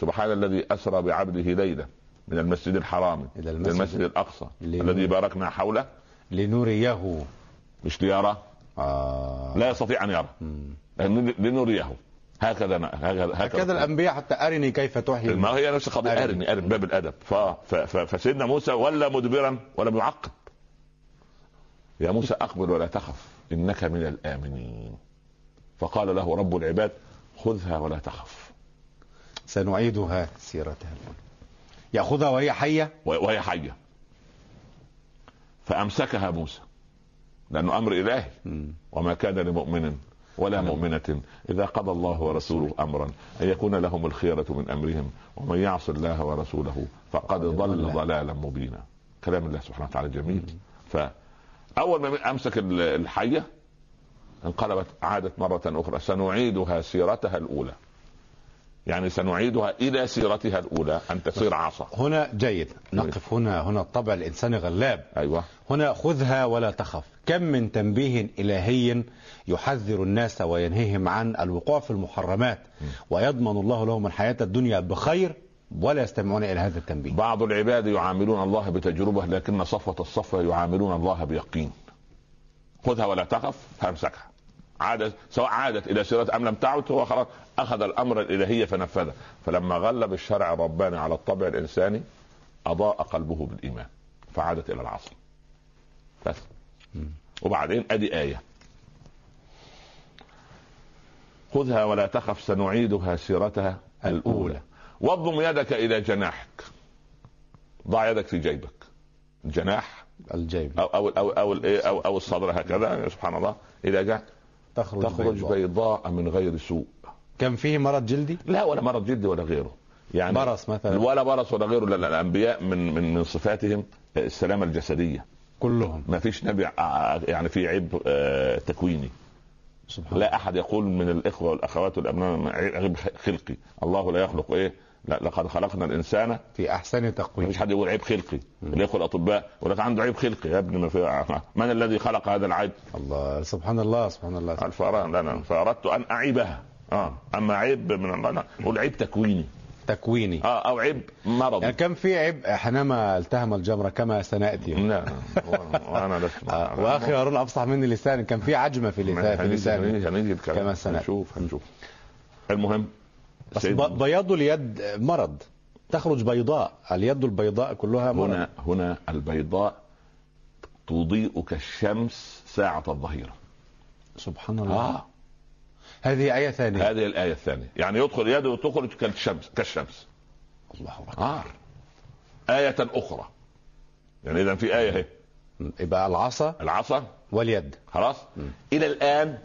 سبحان الذي أسرى بعبده ليلا من المسجد الحرام إلى المسجد, المسجد الأقصى الذي باركنا حوله. لنريه. مش ليرى. آه. لا يستطيع أن يرى. لنريه. هكذا هكذا هكذا. الأنبياء حتى أرني كيف تحيي. ما هي نفس القضية أرني. أرني باب الأدب. ف... ف... ف... فسيدنا موسى ولا مدبرا ولم يعقب يا موسى أقبل ولا تخف. إنك من الآمنين. فقال له رب العباد خذها ولا تخف. سنعيدها سيرتها يأخذها وهي حية؟ وهي حية. فأمسكها موسى لأنه أمر إلهي. وما كان لمؤمن ولا مؤمنة إذا قضى الله ورسوله أمرا أن يكون لهم الخيرة من أمرهم ومن يعص الله ورسوله فقد ضل ضلالا مبينا. كلام الله سبحانه وتعالى جميل. فأول ما أمسك الحية انقلبت عادت مرة أخرى. سنعيدها سيرتها الأولى. يعني سنعيدها إلى سيرتها الأولى أن تصير عصا. هنا جيد. نقف هنا. هنا الطبع الانساني غلاب. أيوه. هنا خذها ولا تخف. كم من تنبيه إلهي يحذر الناس وينهيهم عن الوقوع في المحرمات ويضمن الله لهم الحياة الدنيا بخير ولا يستمعون إلى هذا التنبيه. بعض العباد يعاملون الله بتجربة لكن صفوة الصفوة يعاملون الله بيقين. خذها ولا تخف فامسكها. عادت سواء عادت إلى سيرة أم لم تعد هو خلاص أخذ الأمر الإلهي فنفذه. فلما غلب الشرع الرباني على الطبع الإنساني أضاء قلبه بالإيمان فعادت إلى العصر. بس. وبعدين أدي آية. خذها ولا تخف سنعيدها سيرتها الأولى. واضم يدك إلى جناحك. ضع يدك في جيبك. الجناح. الجيب. أو أو أو أو, أو, أو الصدر هكذا سبحان الله. اذا جاء تخرج, تخرج بيضاء. من غير سوء. كان فيه مرض جلدي؟ لا ولا مرض جلدي ولا غيره. يعني برص مثلا. ولا برص ولا غيره. لا الأنبياء من من من صفاتهم السلامة الجسدية. كلهم. ما فيش نبي يعني في عيب آه، تكويني. سبحان لا أحد يقول من الإخوة والأخوات والأبناء عيب خلقي. الله لا يخلق إيه؟ لا لقد خلقنا الإنسان في أحسن تقويم. مفيش حد يقول عيب خلقي. الاخوه الاطباء يقول لك عنده عيب خلقي. يا ابني ما في من الذي خلق هذا العيب؟ الله سبحان الله سبحان الله. لا لا فأردت أن أعيبها. آه أما عيب من نقول عيب تكويني. تكويني. آه أو عيب مرضي. يعني كم في عيب حينما التهم الجمرة كما سنأتي. لا وأنا لست آه وأخي هارون أفصح مني لسان كان في عجمة في لسان في لسان كما سنأتي. هنشوف هنشوف. المهم بس بياض اليد مرض. تخرج بيضاء. اليد البيضاء كلها مرض. هنا هنا البيضاء تضيء كالشمس ساعة الظهيرة. سبحان الله. آه. هذه آية ثانية. هذه الآية الثانية. يعني يدخل يده وتخرج كالشمس كالشمس. الله أكبر. آه. آية أخرى. يعني إذا في آية هي. يبقى العصا العصا. واليد. خلاص؟ م. إلى الآن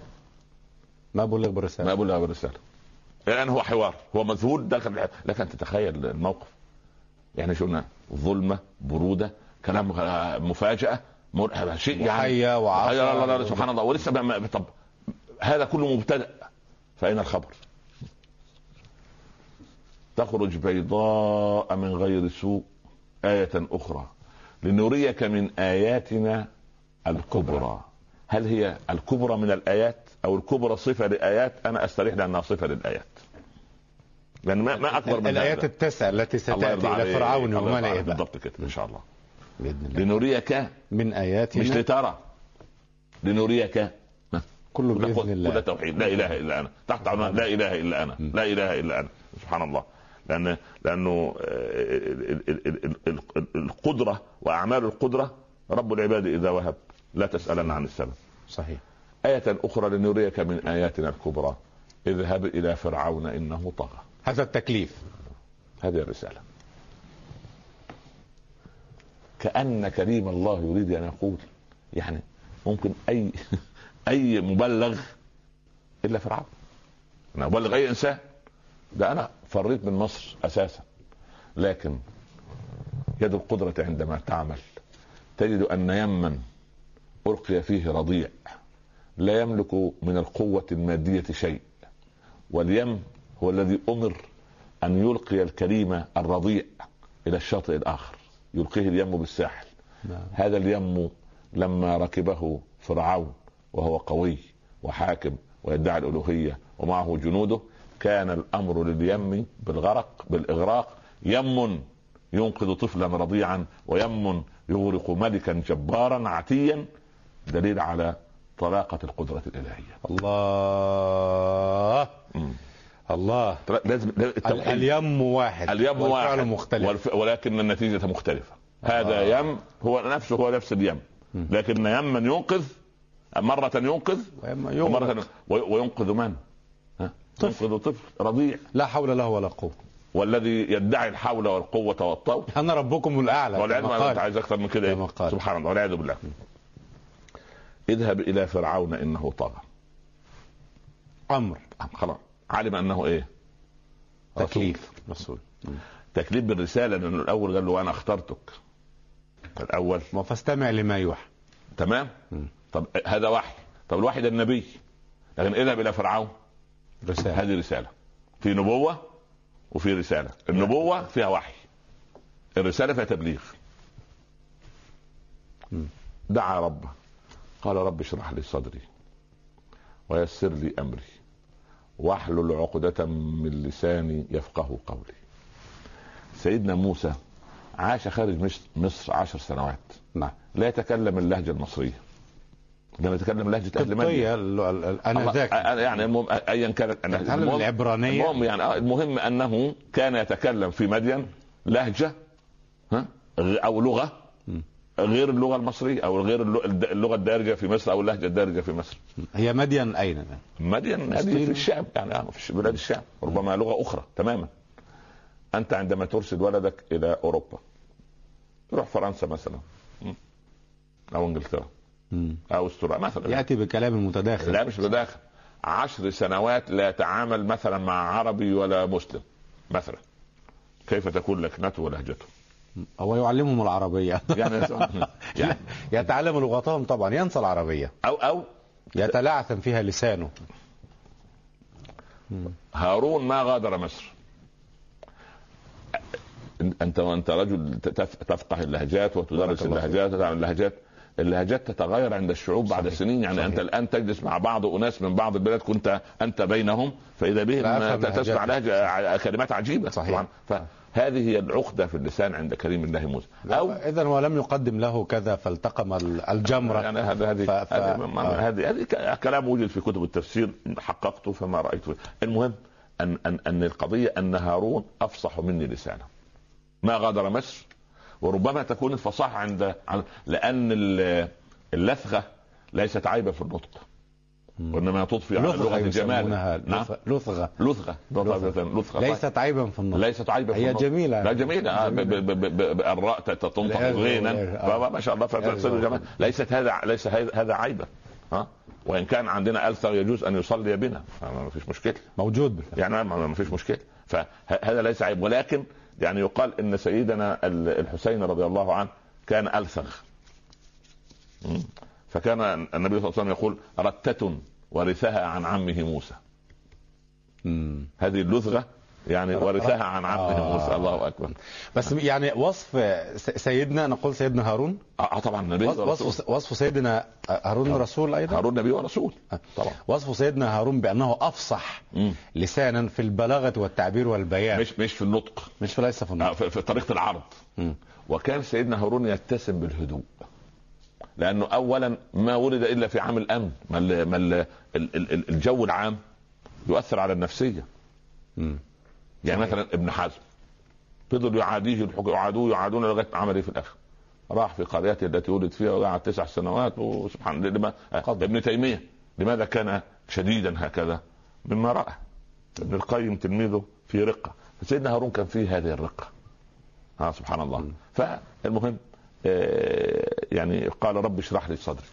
ما بلغ بالرسالة. ما بلغ بالرسالة. الان هو حوار. هو مذهول داخل لك أن تتخيل الموقف. يعني شفنا ظلمة برودة كلام مفاجأة شيء يعني حيا وعافية لا لا لا سبحان الله. ولسه بقى طب هذا كله مبتدأ. فاين الخبر؟ تخرج بيضاء من غير سوء آية أخرى. لنريك من آياتنا الكبرى. هل هي الكبرى من الآيات أو الكبرى صفة لآيات؟ أنا أستريح لأنها صفة للآيات. لأن ما, ما أكبر من الآيات التسع التي ستأتي إلى فرعون وملئه بالضبط كده إن شاء الله. بإذن الله. لنريك من آياتنا. مش لترى. لنريك. كله بإذن الله. كل توحيد. لا إله إلا أنا. تحت عنوان لا إله إلا أنا. لا إله إلا أنا. سبحان الله. لأن لأنه القدرة وأعمال القدرة رب العباد إذا وهب لا تسألن عن السبب صحيح. آية أخرى لنريك من آياتنا الكبرى. اذهب إلى فرعون إنه طغى. هذا التكليف هذه الرسالة. كأن كريم الله يريد أن يقول يعني ممكن أي أي مبلغ إلا فرعون. أنا أبلغ أي إنسان. ده أنا فريت من مصر أساسا. لكن يد القدرة عندما تعمل تجد أن يمن ألقي فيه رضيع. لا يملك من القوة المادية شيء. واليم هو الذي أمر أن يلقي الكريم الرضيع إلى الشاطئ الآخر يلقيه اليم بالساحل نعم. هذا اليم لما ركبه فرعون وهو قوي وحاكم ويدعي الألوهية ومعه جنوده كان الأمر لليم بالغرق بالإغراق يم ينقذ طفلا رضيعا ويم يغرق ملكا جبارا عتيا دليل على طلاقة القدرة الإلهية الله. الله. لازم اليم واحد. اليم واحد. مختلف. والف... ولكن النتيجة مختلفة. الله. هذا يم هو نفسه هو نفس اليم. لكن يما ينقذ مرة ينقذ ومرة وينقذ من؟ طفل. ينقذ طفل. رضيع. لا حول له ولا قوة. والذي يدعي الحول والقوة والطول أنا ربكم الأعلى. والعلم أنت عايز أكثر من كده. إيه؟ سبحان الله. والعياذ بالله. اذهب إلى فرعون إنه طغى. أمر. خلاص. علم أنه إيه؟ تكليف. رسول. تكليف بالرسالة لأنه الأول قال له أنا اخترتك. الأول فاستمع لما يوحى تمام؟ طب هذا وحي. طب الوحي ده النبي. لكن اذهب إلى فرعون. رسالة. هذه رسالة. في نبوة وفي رسالة. النبوة فيها وحي. الرسالة فيها تبليغ. دعا ربه قال رب اشرح لي صدري. ويسر لي أمري. واحلل عقدة من لساني يفقه قولي. سيدنا موسى عاش خارج مصر عشر سنوات. نعم. لا يتكلم اللهجة المصرية. لما يتكلم لهجه أهل مدين أنا ذاك. يعني المهم ايا كانت المهم العبرانية؟ المهم يعني آه، المهم أنه كان يتكلم في مدين لهجة ها أو لغة غير اللغة المصرية أو غير اللغة الدارجة في مصر أو اللهجة الدارجة في مصر. هي مدين أين؟ مدين هذه في الشام يعني آه، في بلاد الشام. ربما لغة أخرى تماما. أنت عندما ترسل ولدك إلى أوروبا يروح فرنسا مثلا أو إنجلترا أو أستراليا مثلا. يأتي بكلام متداخل. لا مش متداخل. عشر سنوات لا يتعامل مثلا مع عربي ولا مسلم مثلا. كيف تكون لكنته ولهجته؟ هو يعلمهم العربية. يعني, يعني يتعلم لغتهم طبعا ينسى العربية. أو أو. يتلعثم فيها لسانه. هارون ما غادر مصر. أنت وانت رجل تفقه اللهجات وتدرس اللهجات وتعمل اللهجات. اللهجات تتغير عند الشعوب بعد صحيح. سنين يعني صحيح. انت الآن تجلس مع بعض أناس من بعض البلاد كنت أنت بينهم فإذا بهم تسمع لهجة كلمات عجيبة. صحيح. طبعا. فهذه هي العقدة في اللسان عند كريم الله موسى. أو اذا ولم يقدم له كذا فالتقم الجمرة. يعني هذه هذه ف... هذه هذه كلام وجد في كتب التفسير حققته فما رايته المهم ان ان أن القضية أن هارون أفصح مني لسانا ما غادر مصر وربما تكون الفصاحة عند لأن اللثغه ليست عيبا في النطق. وإنما تضفي على لغة الجمال. نعم. لثغه لثغه لثغه ليست عيبا في النطق. ليست عيبا في النطق. هي جميلة. لا جميلة. آه، الراء تنطق غينا. ما شاء الله. فتصير جمال ليست هذا ليس هذا عيبا. ها؟ وإن كان عندنا الثغ يجوز أن يصلي بنا. ما فيش مشكلة. موجود بالفعل. يعني ما فيش مشكلة. فهذا ليس عيب. ولكن يعني يقال إن سيدنا الحسين رضي الله عنه كان الثغ فكان النبي صلى الله عليه وسلم يقول رتة ورثها عن عمه موسى. هذه اللثغه يعني ورثها عن عمه آه. موسى الله أكبر. بس يعني وصف سيدنا نقول سيدنا هارون؟ آه, آه، طبعا نبي وصف, وصف سيدنا هارون آه. رسول أيضا؟ هارون نبي ورسول. آه. طبعا. وصف سيدنا هارون بأنه أفصح مم. لسانا في البلاغة والتعبير والبيان. مش مش في النطق. مش في ليس في النطق. آه في, في طريقة العرض. مم. وكان سيدنا هارون يتسم بالهدوء. لأنه اولا ما ولد إلا في عام الأمن. ما, ما الجو العام يؤثر على النفسية. مم. يعني مثلا ابن حزم. فضلوا يعاديه يعادوه يعادون لغاية عمل إيه في الآخر. راح في قريته التي ولد فيها وقعد تسع سنوات وسبحان الله. ابن تيمية. لماذا كان شديدا هكذا؟ مما رأى. ابن القيم تلميذه في رقة. سيدنا هارون كان فيه هذه الرقة. ها آه سبحان الله. م. فالمهم آه يعني قال رب اشرح لي صدري.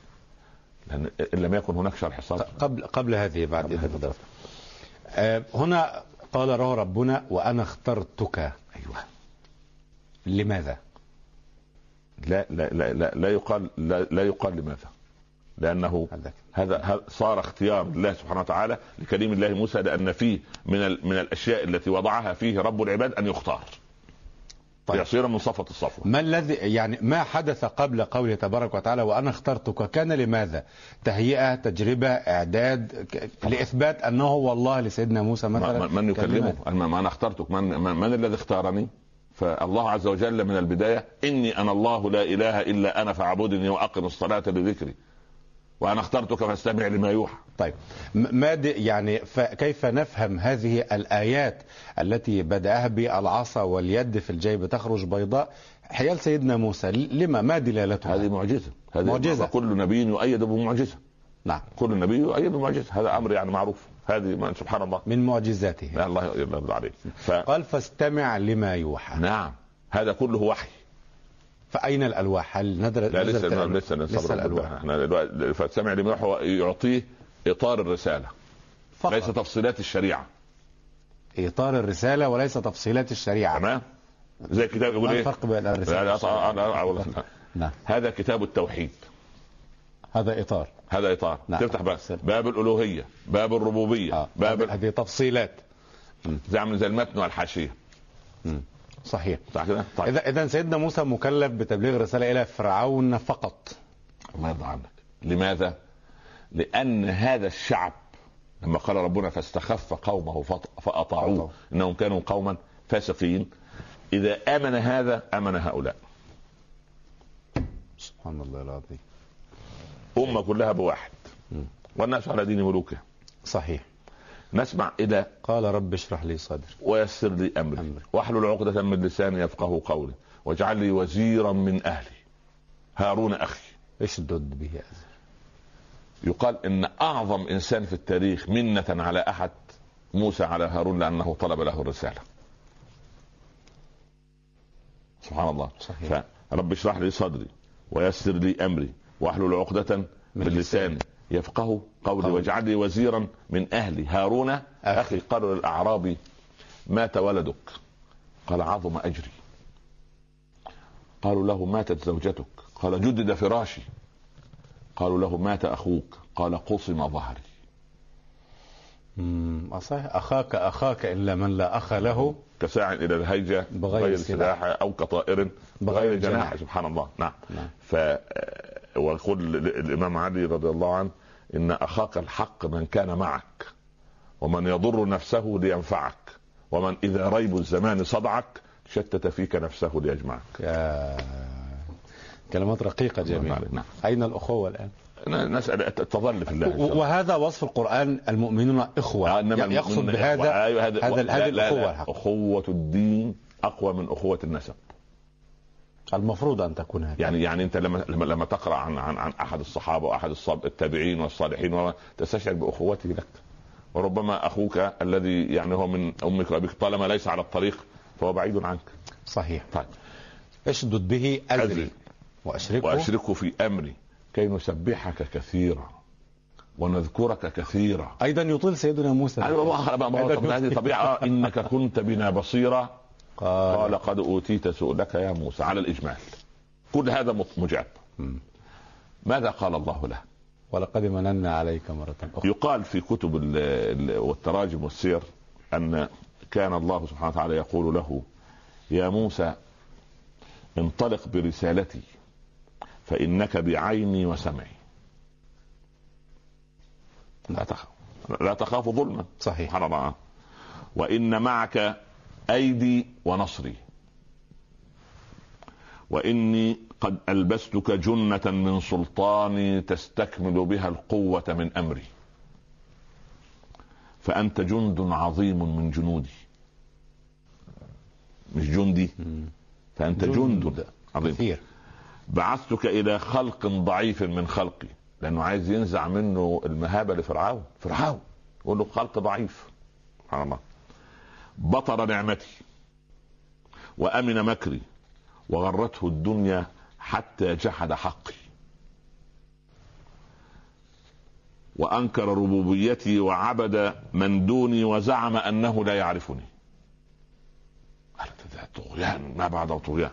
لأن إن لم يكن هناك شرح صدر قبل قبل هذه بعد اذا آه هنا قال له ربنا وأنا اخترتك أيوه لماذا؟ لا لا لا لا, لا يقال لا, لا يقال لماذا؟ لأنه هذا صار اختيار الله سبحانه وتعالى لكريم الله موسى لأن فيه من من الأشياء التي وضعها فيه رب العباد أن يختار طيب. يصير من صفة الصفوة ما الذي يعني ما حدث قبل قوله تبارك وتعالى وأنا اخترتك كان لماذا؟ تهيئة، تجربة، إعداد ك- لإثبات أنه هو الله لسيدنا موسى مثلا من يكلمه؟ أنا- ما أنا اخترتك من, من, من الذي اختارني فالله عز وجل من البداية إني أنا الله لا إله إلا أنا فاعبدني وأقم الصلاة لذكري وأنا اخترتك فاستمع لما يوحى. طيب ما يعني فكيف نفهم هذه الآيات التي بدأها بالعصا واليد في الجيب تخرج بيضاء؟ حيال سيدنا موسى لما ما دلالتها؟ هذه معجزة. هذه معجزة. كل نبي يؤيد بمعجزة. نعم. كل نبي يؤيد بمعجزة. هذا أمر يعني معروف. هذه ما- سبحان الله. من معجزاته. الله يرضى عليك ف... قال فاستمع لما يوحى. نعم. هذا كله وحي. فأين الألواح؟ هل ندر... لا لسه الألواح؟ لسه لسه الألواح. إحنا دلوقتي فسمع لما يوحى يعطيه إطار الرسالة فقط. ليس تفصيلات الشريعة. إطار الرسالة وليس تفصيلات الشريعة. تمام؟ زي كتاب يقول إيه؟ الفرق بين لا الرسالة. لا؟ لا لا لا. نعم. هذا كتاب التوحيد. هذا إطار. هذا إطار. نعم. تفتح بقى. باب الألوهية باب الربوبية آه. باب هذه- هذه تفصيلات. زي عامل زي المتن والحاشيه صحيح. صح كده؟ طيب. إذا إذا سيدنا موسى مكلف بتبليغ الرسالة إلى فرعون فقط. الله يرضى عنك. لماذا؟ لأن هذا الشعب لما قال ربنا فاستخف قومه فأطاعوه. إنهم كانوا قوما فاسقين. إذا آمن هذا آمن هؤلاء. سبحان الله العظيم. أمة كلها بواحد. والناس على دين ملوكه صحيح. نسمع إلى قال رب اشرح لي صدري. ويسر لي أمري. أمري. واحلل عقدة من لساني يفقه قولي. واجعل لي وزيرا من أهلي. هارون أخي. اشدد به يقال إن أعظم إنسان في التاريخ منة على أحد موسى على هارون لأنه طلب له الرسالة. سبحان الله. صحيح. فرب اشرح لي صدري. ويسر لي أمري. واحلل عقدة من من لساني. يفقه قولي. واجعل لي وزيرا من أهلي هارون. أخي. قالوا للاعرابي مات ولدك. قال عظم أجري. قالوا له ماتت زوجتك. قال جدد فراشي. قالوا له مات أخوك. قال قصم ظهري. صحيح أخاك أخاك إلا من لا أخ له كساع إلى الهيجة بغير بغير سلاح. أو كطائر بغير جناح. جناح. سبحان الله. نعم. نعم. ف ويقول الامام علي رضي الله عنه إن أخاك الحق من كان معك ومن يضر نفسه لينفعك ومن إذا ريب الزمان صدعك شتت فيك نفسه ليجمعك يا كلمات رقيقة جميلة نعم. أين الأخوة الآن؟ نسأل تظل في الله. وهذا وصف القرآن المؤمنون إخوة يعني يقصد بهذا هذا هذه الأخوة أخوة الدين أقوى من أخوة النسب المفروض أن تكون هكذا يعني يعني أنت لما لما, تقرأ عن عن عن أحد الصحابة وأحد التابعين والصالحين تستشعر باخوته لك. وربما أخوك الذي يعني هو من أمك وأبيك طالما ليس على الطريق فهو بعيد عنك. صحيح. طيب. اشدد به أزري أزري. وأشركه. واشركه في أمري كي نسبحك كثيرا ونذكرك كثيرا. أيضا يطيل سيدنا موسى. أيوة، ما- ما- ما- طب هذه طبيعة. آه، إنك كنت بنا بصيرا قال قال قد أوتيت سؤلك يا موسى على الإجمال. كل هذا مجاب. ماذا قال الله له؟ ولقد مننا عليك مرة أخرى. يقال في كتب ال- ال- والتراجم والسير أن كان الله سبحانه وتعالى يقول له يا موسى انطلق برسالتي فإنك بعيني وسمعي. لا تخاف. لا. تخاف ظلما. صحيح. وإن معك أيدي ونصري. وإني قد ألبستك جنة من سلطاني تستكمل بها القوة من أمري. فأنت جند عظيم من جنودي. مش جندي؟ فأنت جند عظيم. كثير. بعثتك إلى خلق ضعيف من خلقي. لأنه عايز ينزع منه المهابة لفرعون. فرعون. يقول له خلق ضعيف. سبحان الله. بطر نعمتي وأمن مكري وغرته الدنيا حتى جحد حقي. وأنكر ربوبيتي وعبد من دوني وزعم أنه لا يعرفني. طغيان ما بعده طغيان.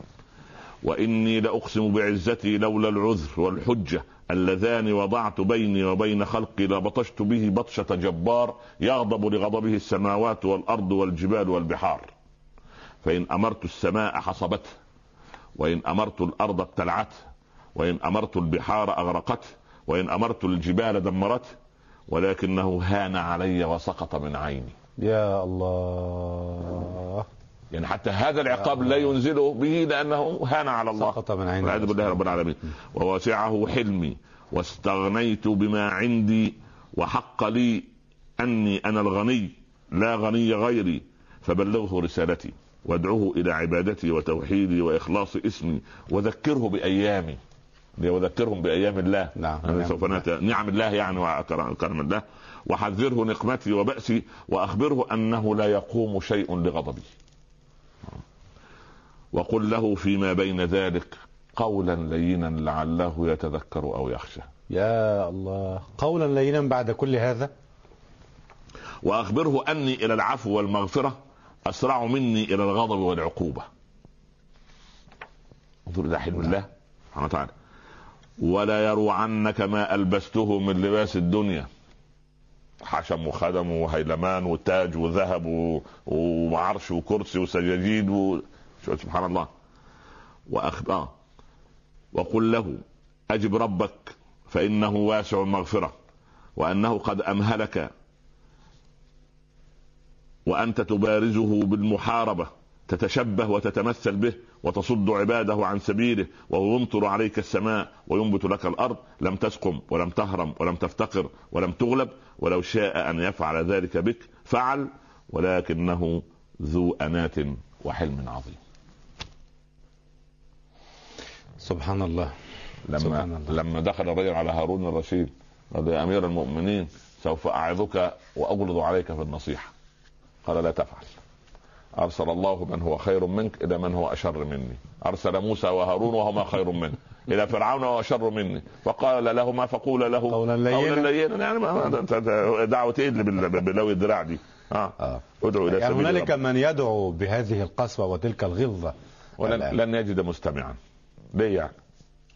وإني لأقسم بعزتي لولا العذر والحجة اللذان وضعت بيني وبين خلقي لبطشت به بطشة جبار يغضب لغضبه السماوات والأرض والجبال والبحار. فإن أمرت السماء حصبته وإن أمرت الأرض ابتلعته وإن أمرت البحار اغرقته وإن أمرت الجبال دمرته ولكنه هان علي وسقط من عيني. يا الله. يعني حتى هذا العقاب لا ينزله به لأنه هان على الله. سقط من عيني والعياذ بالله رب العالمين. ووسعه حلمي. واستغنيت بما عندي. وحق لي أني أنا الغني. لا غني غيري. فبلغه رسالتي. وادعوه إلى عبادتي وتوحيدي وإخلاص اسمي. وذكره بأيامي. وذكرهم بأيام الله. نعم سوف نعم. نعم الله يعني وكرم الله. وحذره نقمتي وبأسي. وأخبره أنه لا يقوم شيء لغضبي. وقل له فيما بين ذلك قولا لينا لعله يتذكر أو يخشى. يا الله قولا لينا بعد كل هذا؟ وأخبره أني إلى العفو والمغفرة أسرع مني إلى الغضب والعقوبة. انظر إلى حلم الله سبحانه وتعالى. ولا يروعنك ما ألبسته من لباس الدنيا. حشم وخدم وهيلمان وتاج وذهب وعرش وكرسي وسجاجيد و... سبحان الله. وأخ... آه. وقل له أجب ربك فإنه واسع المغفرة وأنه قد أمهلك وأنت تبارزه بالمحاربة تتشبه وتتمثل به وتصد عباده عن سبيله وهو يمطر عليك السماء وينبت لك الأرض. لم تسقم ولم تهرم ولم تفتقر ولم تغلب ولو شاء أن يفعل ذلك بك فعل ولكنه ذو انات وحلم عظيم. سبحان الله. لما سبحان الله. لما دخل الرجل على هارون الرشيد قال يا أمير المؤمنين سوف أعظك واغلظ عليك في النصيحة. قال لا تفعل. أرسل الله من هو خير منك إلى من هو أشر مني. أرسل موسى وهارون وهما خير مني إلى فرعون وهو أشر مني. فقال لهما فقول له قولا لينا. لينا. يعني دعوة إيه بلوي الذراع دي. آه, آه. ادعو إلى يعني هنالك من يدعو بهذه القسوة وتلك الغلظة. ولن لن يجد مستمعا. ليه يعني؟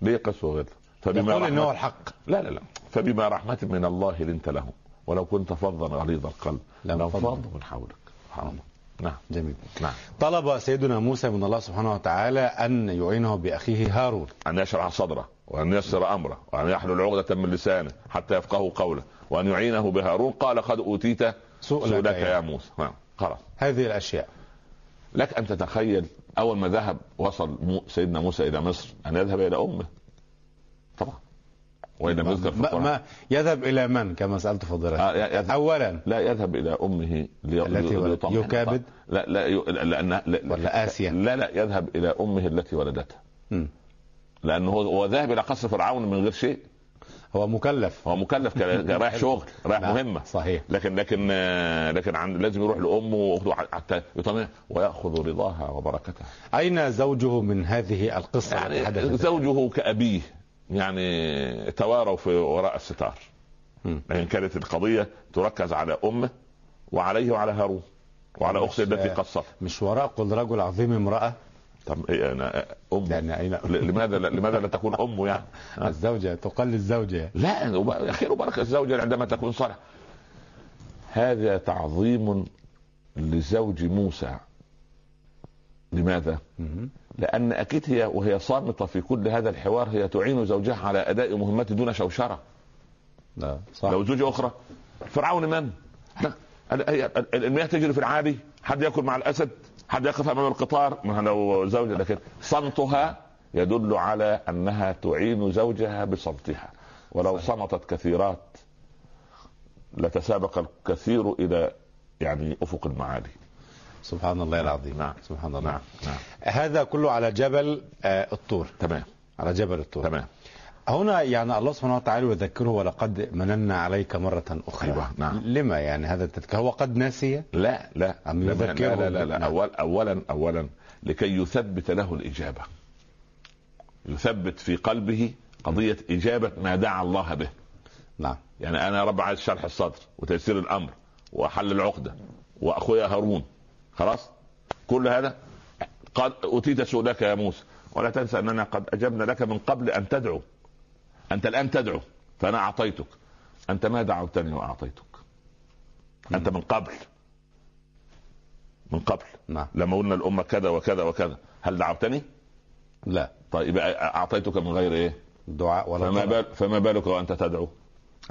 ليه قسوة وغلظه؟ فبما يقول إنه الحق. لا لا لا. فبما رحمة من الله لنت لهم ولو كنت فظا غليظ القلب لانفضوا من حولك. سبحان الله. نعم. جميل. نعم. طلب سيدنا موسى من الله سبحانه وتعالى أن يعينه بأخيه هارون. أن يشرح صدره وأن ييسر أمره وأن يحلل عقدة من لسانه حتى يفقه قوله وأن يعينه بهارون قال قد أوتيت سؤلك يا, يا موسى. نعم. خلاص. هذه الأشياء. لك أن تتخيل أول ما ذهب وصل سيدنا موسى إلى مصر أن يذهب إلى أمه. طبعا. وإن لم يذكر في القرآن. ما يذهب إلى من كما سألت فضيلتك آه أولا. لا يذهب إلى أمه التي يكابد؟ لا لا لأن ولا آسيا. لا لا يذهب إلى أمه التي ولدته لأنه هو ذاهب إلى قصر فرعون من غير شيء. هو مكلف. هو مكلف رايح شغل رايح. مهمة. صحيح. لكن لكن لكن عن لازم يروح لأمه حتى يطمئن ويأخذ رضاها وبركتها. أين زوجه من هذه القصة؟ يعني زوجه كأبيه يعني تواروا في وراء الستار. لأن كانت القضية تركز على أمه وعليه وعلى هارون وعلى اخته التي قصت مش وراء قل رجل عظيم امرأة طب إيه أنا أم. لماذا لماذا لا تكون امه يعني؟ الزوجة تقل الزوجة. لا خير وبركه الزوجة عندما تكون صالحة. هذا تعظيم لزوج موسى. لماذا؟ لأن أكيد هي وهي صامتة في كل هذا الحوار هي تعين زوجها على أداء مهمته دون شوشرة. لا صح. لو زوجة أخرى. فرعون من؟ المياه تجري في العادي حد يأكل مع الأسد؟ حد يقف أمام القطار؟ لو زوجة لكن صمتها يدل على أنها تعين زوجها بصمتها. ولو صمتت كثيرات لتسابق الكثير إلى يعني أفق المعالي. سبحان الله العظيم. نعم سبحان الله. نعم. نعم. هذا كله على جبل آه الطور. تمام. على جبل الطور. تمام. هنا يعني الله سبحانه وتعالى يذكره ولقد مننا عليك مرة أخرى. أيوة نعم. لما يعني هذا التذكير؟ هو قد نسي؟ لا لا. أم يذكره لا لا, لا, لا. نعم. أول أولا أولا لكي يثبت له الإجابة. يثبت في قلبه قضية إجابة ما دعا الله به. نعم. يعني أنا يا رب عايز شرح الصدر وتيسير الأمر وحل العقدة وأخويا هارون. خلاص؟ كل هذا؟ قد أتيت سؤلك يا موسى ولا تنسى أننا قد أجبنا لك من قبل أن تدعو. أنت الآن تدعو فأنا أعطيتك. أنت ما دعوتني وأعطيتك. أنت من قبل. من قبل. نعم. لما قلنا الأمة كذا وكذا وكذا هل دعوتني؟ لا. طيب أعطيتك من غير إيه؟ دعاء ولا فما. بال فما بالك وأنت تدعو؟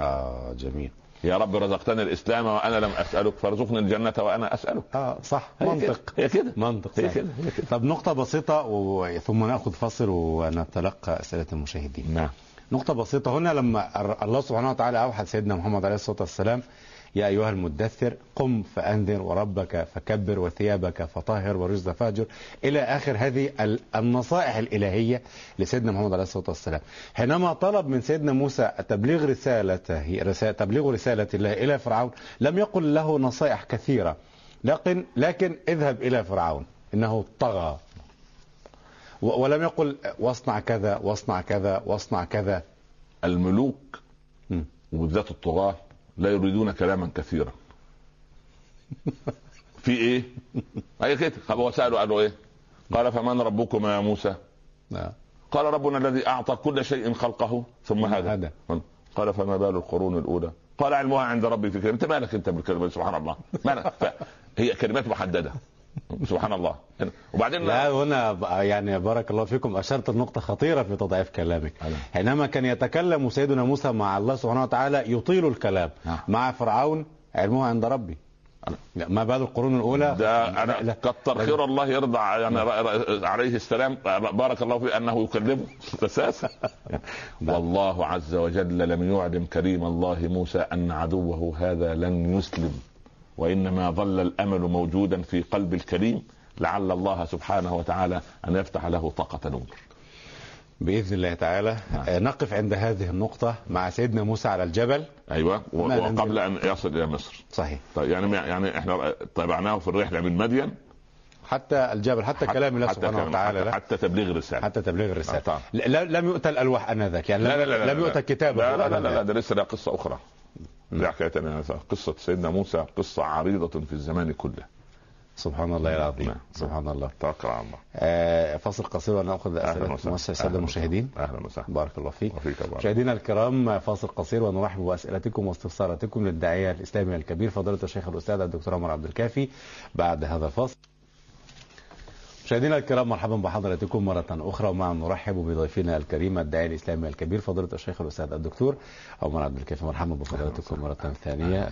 آه جميل. يا رب رزقتني الإسلام وأنا لم أسألك فارزقني الجنة وأنا أسألك. آه صح. هي منطق. هي كده. منطق هي. كده هي كده. طب نقطة بسيطة و... ثم نأخذ فصل ونتلقى أسئلة المشاهدين. نعم. نقطة بسيطة هنا لما الله سبحانه وتعالى أوحى سيدنا محمد عليه الصلاة والسلام يا أيها المدثر قم فأنذر وربك فكبر وثيابك فطهر ورجز فاهجر إلى آخر هذه ال- النصائح الإلهية لسيدنا محمد عليه الصلاة والسلام. حينما طلب من سيدنا موسى تبليغ رسالته رسالة تبليغ رسالة الله إلى فرعون لم يقل له نصائح كثيرة. لكن لكن اذهب إلى فرعون إنه طغى. ولم يقل واصنع كذا واصنع كذا واصنع كذا الملوك. وبالذات الطغاة لا يريدون كلاما كثيرا في إيه؟ هي كده هو سأله قالوا إيه؟ قال فمن ربكما يا موسى؟ نعم. قال ربنا الذي أعطى كل شيء خلقه ثم هدى هدى. قال فما بال القرون الأولى؟ قال علمها عند ربي في كلمة أنت مالك أنت بالكلمة سبحان الله مالك هي كلمات محددة سبحان الله. وبعدين لا هنا يعني بارك الله فيكم أشرت النقطة خطيرة في تضعيف كلامك. حينما كان يتكلم سيدنا موسى مع الله سبحانه وتعالى يطيل الكلام نعم. مع فرعون علمه عند ربي. ما بال القرون الأولى؟ ده أنا. كتر خير الله يرضى يعني عليه السلام. بارك الله فيه أنه يكلمه أساسا. والله عز وجل لم يعلم كريم الله موسى أن عدوه هذا لن يسلم. وإنما ظل الأمل موجودا في قلب الكريم لعل الله سبحانه وتعالى أن يفتح له طاقة نور. بإذن الله تعالى. نعم. آه، نقف عند هذه النقطة مع سيدنا موسى على الجبل. أيوه وقبل أن يصل إلى مصر. صحيح. طيب يعني يعني إحنا تابعناه في الرحلة من مدين؟ حتى الجبل حتى, كلام الله سبحانه وتعالى حتى, لا. حتى تبليغ الرسالة. حتى تبليغ الرسالة. آه،. لا لم يؤتى الألواح آنذاك. يعني لا لا لا لا لم يؤتى الكتاب لا لا لا, لا, لا ده لسه قصة أخرى. دي حكايه تانية. قصة سيدنا موسى قصة عريضة في الزمان كله. سبحان الله العظيم نعم. سبحان الله. توكل على الله. آه، فاصل قصير ونأخذ أسئلة مؤسسة الساده أهلاً المشاهدين. أهلا وسهلا. بارك الله فيك. مشاهدينا الكرام فاصل قصير ونرحب بأسئلتكم واستفساراتكم للداعية الاسلامي الكبير فضيلة الشيخ الأستاذ الدكتور عمر عبد الكافي. بعد هذا الفاصل مشاهدينا الكرام مرحبا بحضراتكم مرة أخرى ومع نرحب بضيفنا الكريم الداعي الإسلامي الكبير فضيلة الشيخ الأستاذ الدكتور عمر عبد الكافي. مرحبا بفضيلتكم مرة ثانية.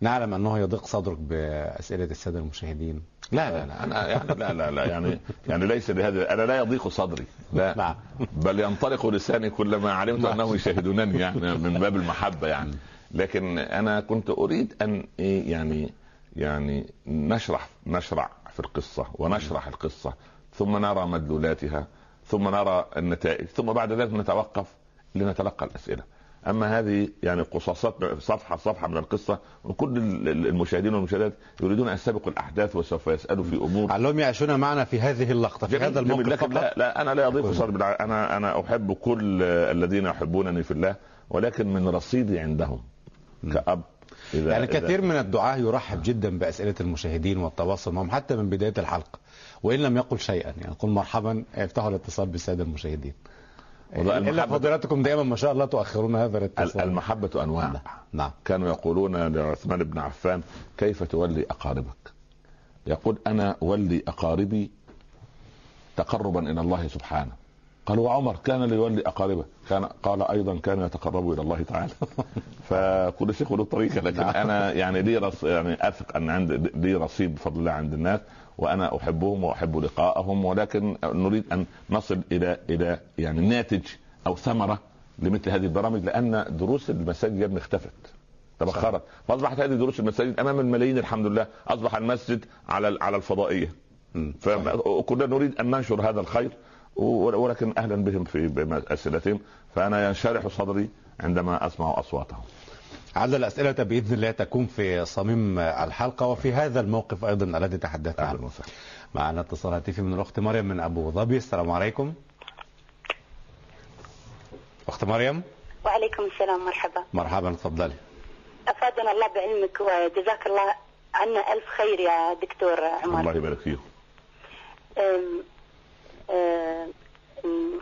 نعلم أنه يضيق صدرك بأسئلة السادة المشاهدين. لا لا لا أنا يعني لا لا لا يعني يعني ليس لهذا أنا لا يضيق صدري لا نعم. بل ينطلق لساني كلما علمت أنهم يشاهدونني يعني من باب المحبة يعني. لكن أنا كنت أريد أن إيه يعني يعني نشرح نشرع في القصة ونشرح القصة ثم نرى مدلولاتها ثم نرى النتائج ثم بعد ذلك نتوقف لنتلقى الأسئلة. أما هذه يعني قصاصات صفحة صفحة من القصة وكل المشاهدين والمشاهدات يريدون أن يستبقوا الأحداث وسوف يسألوا في أمور. علهم يعيشون معنا في هذه اللقطة في هذا الموقف لكن لا, لا أنا لا بالع- أنا أنا أحب كل الذين يحبونني في الله ولكن من رصيدي عندهم كأب يعني إذا- كثير من الدعاة يرحب جدا بأسئلة المشاهدين والتواصل معهم حتى من بداية الحلقة. وإن لم يقل شيئا يعني يقول مرحبا افتحوا الاتصال بالسادة المشاهدين. والله المحبة- فضيلتكم دائما ما شاء الله تؤخرون هذا ال- الاتصال. المحبة أنواع. نعم. نعم. كانوا يقولون لعثمان بن عفان كيف تولي أقاربك؟ يقول أنا أولي أقاربي تقربا إلى الله سبحانه. قال وعمر كان ليولي أقاربه. كان قال أيضا كان يتقرب إلى الله تعالى. فكل شيخ له طريقة لكن نعم. أنا يعني لي رص يعني أثق أن عند لي رصيد بفضل الله عند الناس وأنا أحبهم وأحب لقاءهم ولكن نريد أن نصل إلى إلى يعني ناتج أو ثمرة لمثل هذه البرامج لأن دروس المساجد يا ابني اختفت. تبخرت. فأصبحت هذه دروس المساجد أمام الملايين الحمد لله. أصبح المسجد على على الفضائية. فكنا نريد أن ننشر هذا الخير ولكن أهلا بهم في أسئلتهم. فأنا ينشرح صدري عندما أسمع أصواتهم. عدد الأسئلة بإذن الله تكون في صميم الحلقة وفي هذا الموقف أيضا الذي تحدثت أهلا عنه. وسهلا. معنا اتصال هاتفي من الأخت مريم من أبو ظبي. السلام عليكم. أخت مريم. وعليكم السلام. مرحبا. مرحبا تفضلي. أفادنا الله بعلمك وجزاك الله عنا ألف خير يا دكتور عمر. الله يبارك فيهم آه،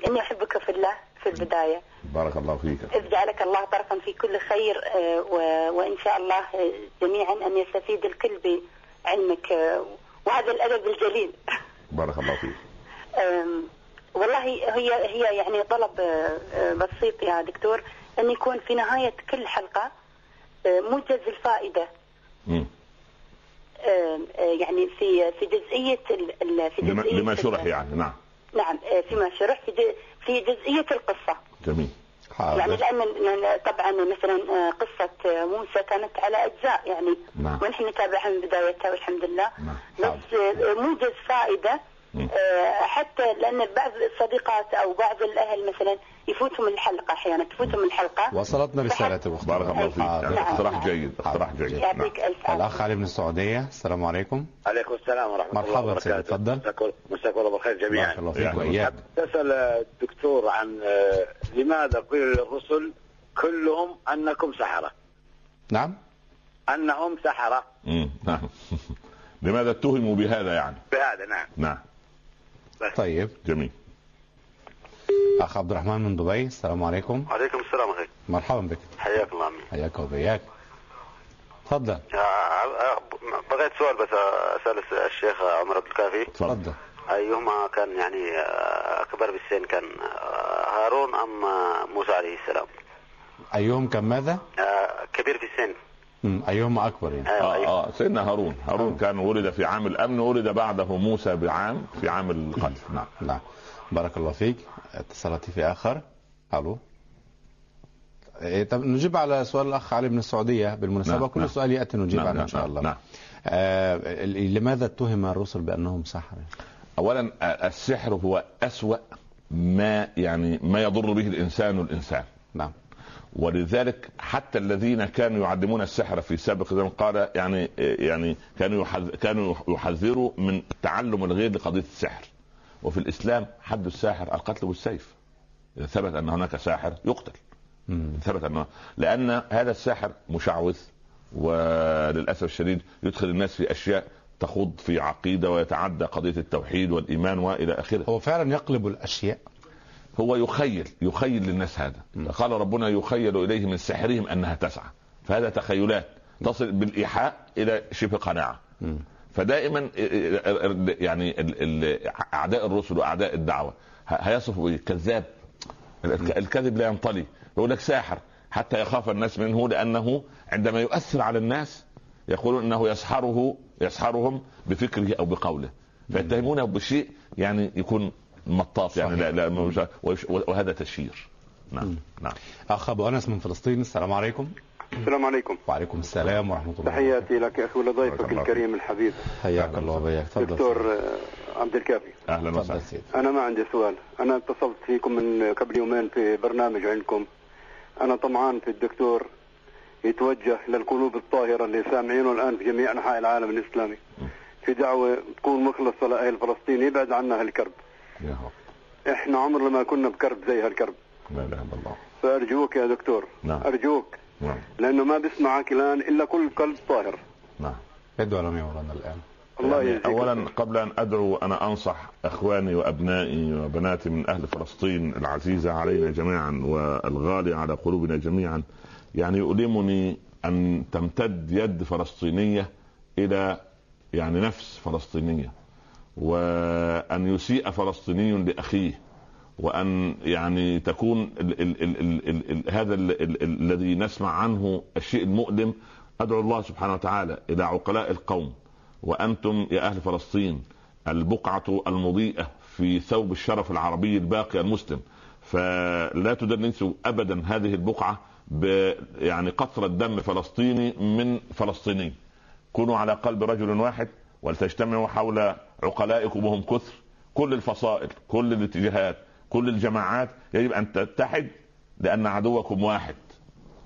إني أحبك في الله في البداية. بارك الله فيك. إذ جعلك الله طرفا في كل خير آه، و- وإن شاء الله آه، جميعا أن يستفيد الكل بعلمك وهذا الأدب الجليل. بارك الله فيك. والله هي هي يعني طلب بسيط يا دكتور أن يكون في نهاية كل حلقة آه، موجز الفائدة. مم. يعني في في ال- في لما, جزئية لما شرح يعني نعم. نعم آه، فيما شرح في في جزئية القصة جميل يعني لأن لأن طبعا مثلا آه، قصة آه، موسى كانت على أجزاء يعني نعم. ونحن نتابعها من بدايتها والحمد لله نعم. بس موجز فائدة. آه، حتى لأن بعض الصديقات أو بعض الأهل مثلا يفوتهم الحلقة أحيانا تفوتهم الحلقة. وصلتنا رسالة الأخت بارك الله فيك. يعني اقتراح جيد اقتراح جيد. نعم. يعطيك ألف عافية. الأخ علي من السعودية. السلام عليكم. عليكم السلام ورحمة الله مرحبا وبركاته. سيدي، تفضل. مساك- الله بالخير جميعا. بارك الله فيك وإياك. تسأل الدكتور عن آه، لماذا قيل للرسل كلهم أنكم سحرة؟ نعم. أنهم سحرة. مم. نعم. لماذا اتهموا بهذا يعني؟ بهذا نعم. نعم. طيب. جميل. أخ عبد الرحمن من دبي السلام عليكم. وعليكم السلام أخي. مرحبا بك. حياك الله عمي. حياك وبياك تفضل. بغيت سؤال بس أسأل الشيخ عمر عبد الكافي. تفضل. أيهما كان يعني أكبر بالسن كان هارون أم موسى عليه السلام؟ أيهم كان ماذا؟ كبير في السن. مم. أيهما أكبر يعني. أيوة آه أيوة. آه سيدنا هارون. هارون كان ولد في عام الأمن ولد بعده موسى بعام في عام القتل. نعم نعم. بارك الله فيك. اتصالاتي في آخر. ألو. إيه، طب نجيب على سؤال الأخ علي من السعودية بالمناسبة نعم، كل نعم. سؤال يأتي نجيب نعم، عنه نعم، إن شاء نعم، الله. نعم. آه لماذا اتهم الرسل بأنهم سحرة؟ اولا آه، السحر هو أسوأ ما يعني ما يضر به الإنسان الانسان نعم. ولذلك حتى الذين كانوا يعلمون السحر في سابق زمن قال يعني يعني كانوا كانوا يحذروا من تعلم الغير لقضية السحر. وفي الإسلام حد الساحر القتل بالسيف. إذا ثبت أن هناك ساحر يقتل. مم. ثبت انه لأن هذا الساحر مشعوذ وللأسف الشديد يدخل الناس في أشياء تخوض في عقيدة ويتعدى قضية التوحيد والإيمان وإلى آخره. هو فعلا يقلب الأشياء؟ هو يخيل يخيل للناس هذا. قال ربنا يخيل إليه من سحرهم أنها تسعى. فهذا تخيلات تصل بالإيحاء إلى شبه قناعة. مم. فدائما يعني أعداء الرسل وأعداء الدعوة هيصفوا بايه؟ كذاب الك- الكذب لا ينطلي يقول لك ساحر حتى يخاف الناس منه لأنه عندما يؤثر على الناس يقولون إنه يسحره يسحرهم بفكره أو بقوله. فيتهمونه بشيء يعني يكون مطاط يعني لا لا وهذا تشهير نعم نعم. أخ أبو أنس من فلسطين السلام عليكم. السلام عليكم. وعليكم السلام ورحمة الله تحياتي لك يا أخي بارك ولضيفك الكريم الحبيب. حياك الله وبياك تفضل دكتور آه، عبد الكافي. أهلا تفضل وسهلا أنا ما عندي سؤال. أنا اتصلت فيكم من قبل يومين في برنامج عندكم. أنا طمعان في الدكتور يتوجه للقلوب الطاهرة اللي سامعينه الآن في جميع أنحاء العالم الإسلامي. في دعوة تكون مخلصة لأهل فلسطين يبعد عنا هالكرب. إحنا عمرنا ما كنا بكرب زي هالكرب. لا إله إلا الله. فأرجوك يا دكتور. نعم. أرجوك. نعم. لأنه ما بيسمعك الآن إلا كل قلب طاهر. نعم. ادعو لنا يا مولانا الآن. الله يعني اولا قبل أن أدعو أنا أنصح إخواني وأبنائي وبناتي من أهل فلسطين العزيزة علينا جميعا والغاليه على قلوبنا جميعا يعني يؤلمني أن تمتد يد فلسطينية إلى يعني نفس فلسطينية وأن يسيء فلسطيني لأخيه. وأن يعني تكون ال ال ال ال ال ال هذا ال ال ال الذي نسمع عنه الشيء المؤلم. أدعو الله سبحانه وتعالى إلى عقلاء القوم. وأنتم يا أهل فلسطين البقعة المضيئة في ثوب الشرف العربي الباقي المسلم. فلا تدنسوا ابدا هذه البقعة ب يعني قطره دم فلسطيني من فلسطيني كونوا على قلب رجل واحد ولتجتمعوا حول عقلائكم وهم كثر. كل الفصائل كل الاتجاهات كل الجماعات يجب أن تتحد لأن عدوكم واحد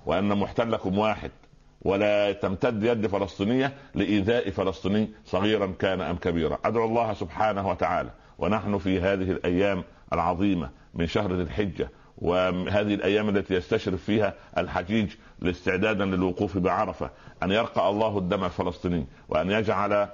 وأن محتلكم واحد ولا تمتد يد فلسطينية لإيذاء فلسطيني صغيرا كان أم كبيرا. أدعو الله سبحانه وتعالى ونحن في هذه الأيام العظيمة من شهر ذي الحجة وهذه الأيام التي يستشرف فيها الحجيج استعدادا للوقوف بعرفة أن يرقى الله الدم الفلسطيني وأن يجعل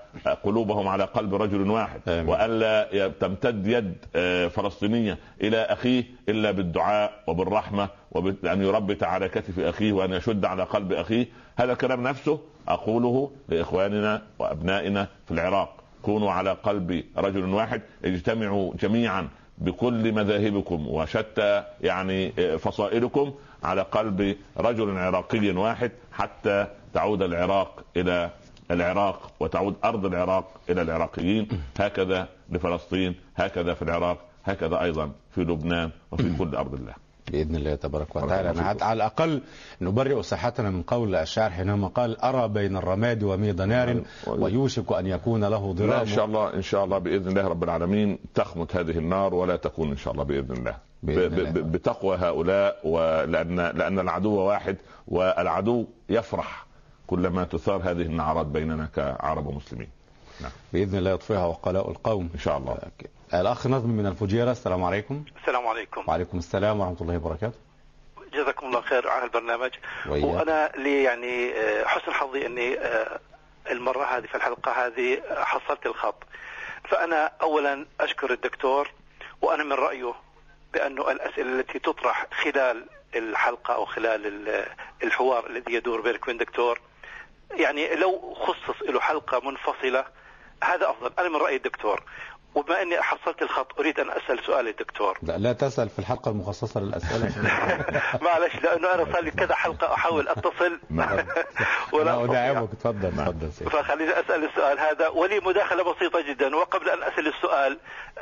قلوبهم على قلب رجل واحد آمين. وألا تمتد يد آه، فلسطينية إلى أخيه إلا بالدعاء وبالرحمة وبأن يربط على كتف أخيه وأن يشد على قلب أخيه هذا الكلام نفسه أقوله لإخواننا وأبنائنا في العراق كونوا على قلب رجل واحد اجتمعوا جميعا بكل مذاهبكم وشتى يعني فصائلكم على قلب رجل عراقي واحد حتى تعود العراق إلى العراق وتعود أرض العراق إلى العراقيين. هكذا لفلسطين هكذا في العراق هكذا أيضا في لبنان وفي كل أرض الله. بإذن الله تبارك وتعالى. أنا على الأقل نبرئ صحتنا من قول الشاعر حينما قال أرى بين الرماد وميض نار ويوشك أن يكون له لا ضرام إن شاء الله إن شاء الله بإذن الله رب العالمين تخمت هذه النار ولا تكون إن شاء الله بإذن الله. بإذن الله. بتقوى هؤلاء ولأن لأن العدو واحد والعدو يفرح كلما تثار هذه النعرات بيننا كعرب ومسلمين بإذن الله يطفئها وقلاء القوم. إن شاء الله. الأخ نظم من الفجيرة السلام عليكم. السلام عليكم. وعليكم السلام ورحمة الله وبركاته. جزاكم الله خير على البرنامج. وإياك. وأنا لي يعني آه، حسن حظي إني آه، المرة هذه في الحلقة هذه آه، حصلت الخط. فأنا اولا أشكر الدكتور وأنا من رأيه بأنه الأسئلة التي تطرح خلال الحلقة أو خلال ال- الحوار الذي يدور بينك وبين الدكتور يعني لو خصص له حلقة منفصلة هذا أفضل. أنا من راي الدكتور. وبما أني حصلت الخط أريد أن أسأل سؤال الدكتور لا, لا تسأل في الحلقة المخصصة للأسئلة. معلش لأنه أنا صار لي كذا حلقة أحاول أتصل. ولا. اداعبك تفضل تفضل فخليني أسأل السؤال هذا. ولي مداخلة بسيطة جدا. وقبل أن أسأل السؤال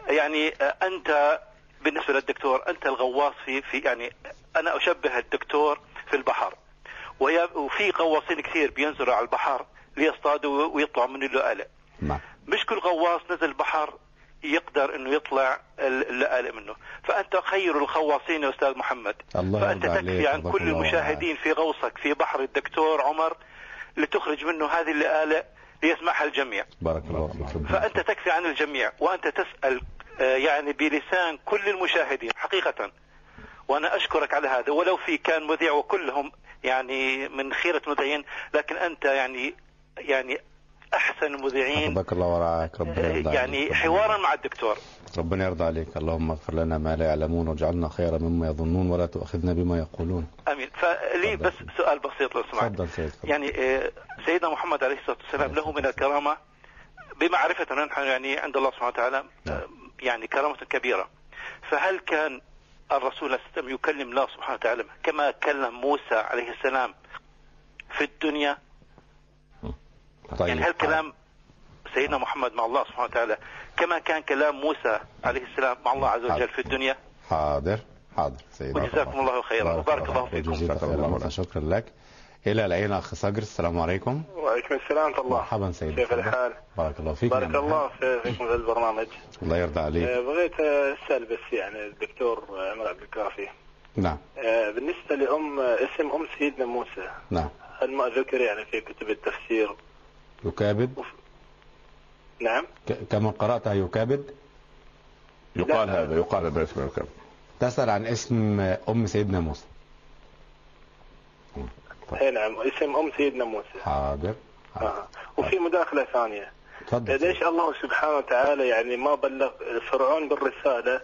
يعني آه، أنت بالنسبة للدكتور أنت الغواص في في يعني أنا أشبه الدكتور في البحر. وفي غواصين كثير بينزلوا على البحر ليصطادوا ويطلعوا من اللؤلؤ. نعم. مش كل غواص نزل البحر يقدر إنه يطلع ال- اللآلئ منه. فأنت خير الغواصين يا أستاذ محمد. الله فأنت تكفي عن كل المشاهدين في غوصك في بحر الدكتور عمر لتخرج منه هذه اللآلئ ليسمعها الجميع. بارك الله فيك. فأنت تكفي عن الجميع وأنت تسأل آه، يعني بلسان كل المشاهدين حقيقة. وأنا أشكرك على هذا. ولو في كان مذيع وكلهم يعني من خيرة مذيعين لكن أنت يعني يعني أحسن المذيعين. حفظك الله ورعاك ربنا يرضى يعني عليك. حوارا مع الدكتور. ربنا يرضى عليك. اللهم اغفر لنا ما لا يعلمون واجعلنا خيرا مما يظنون ولا تؤاخذنا بما يقولون. آمين. فلي. بس سؤال بسيط لو سمحت. تفضل سيد. يعني آه، سيدنا محمد عليه الصلاة والسلام له من الكرامة بمعرفتنا نحن يعني عند الله سبحانه وتعالى آه، يعني كرامة كبيرة. فهل كان الرسول عليه السلام يكلم الله سبحانه وتعالى كما كلم موسى عليه السلام في الدنيا؟ طيب. يعني هل كلام سيدنا محمد مع الله سبحانه وتعالى كما كان كلام موسى عليه السلام مع الله عز وجل في الدنيا؟ حاضر. حاضر. سيدي وجزاكم الله خيرا. وبارك الله فيكم. خيرا. الله لك. شكرا لك. إلى العين أخ صقر. السلام عليكم. وعليكم السلام. ورحمة الله مرحبا سيدي كيف. الحال؟ بارك الله فيك. بارك نعم. الله في- فيكم في البرنامج. الله يرضى عليك. آه، بغيت أسأل بس يعني الدكتور عمر عبد الكافي. نعم. آه، بالنسبة لأم اسم أم سيدنا موسى. نعم. هل ما ذكر يعني في كتب التفسير يكابد؟ نعم. كما قراتها يكابد؟ يقال لا. هذا يقال هذا اسم الكلام تسأل عن اسم أم سيدنا موسى. اي نعم اسم أم سيدنا موسى. حاضر. حاضر. آه. وفي مداخلة ثانية. تفضل. ليش الله سبحانه وتعالى يعني ما بلغ فرعون بالرسالة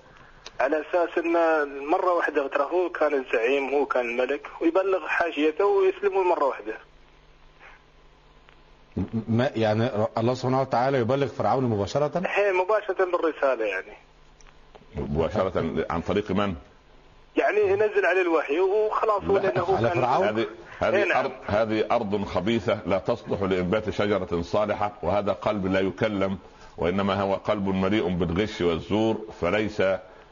على أساس إنه مرة واحدة ترى هو كان الزعيم هو كان الملك ويبلغ حاشيته ويسلموا مرة واحدة. ما يعني الله سبحانه وتعالى يبلغ فرعون مباشرة هي مباشرة بالرسالة يعني مباشرة عن طريق من؟ يعني ينزل عليه الوحي وخلاص هو لا، لأنه هو على كان فرعون؟ هذه إيه هذه نعم. ارض هذه أرض خبيثة لا تصلح لإنبات شجرة صالحة وهذا قلب لا يكلم وإنما هو قلب مليء بالغش والزور فليس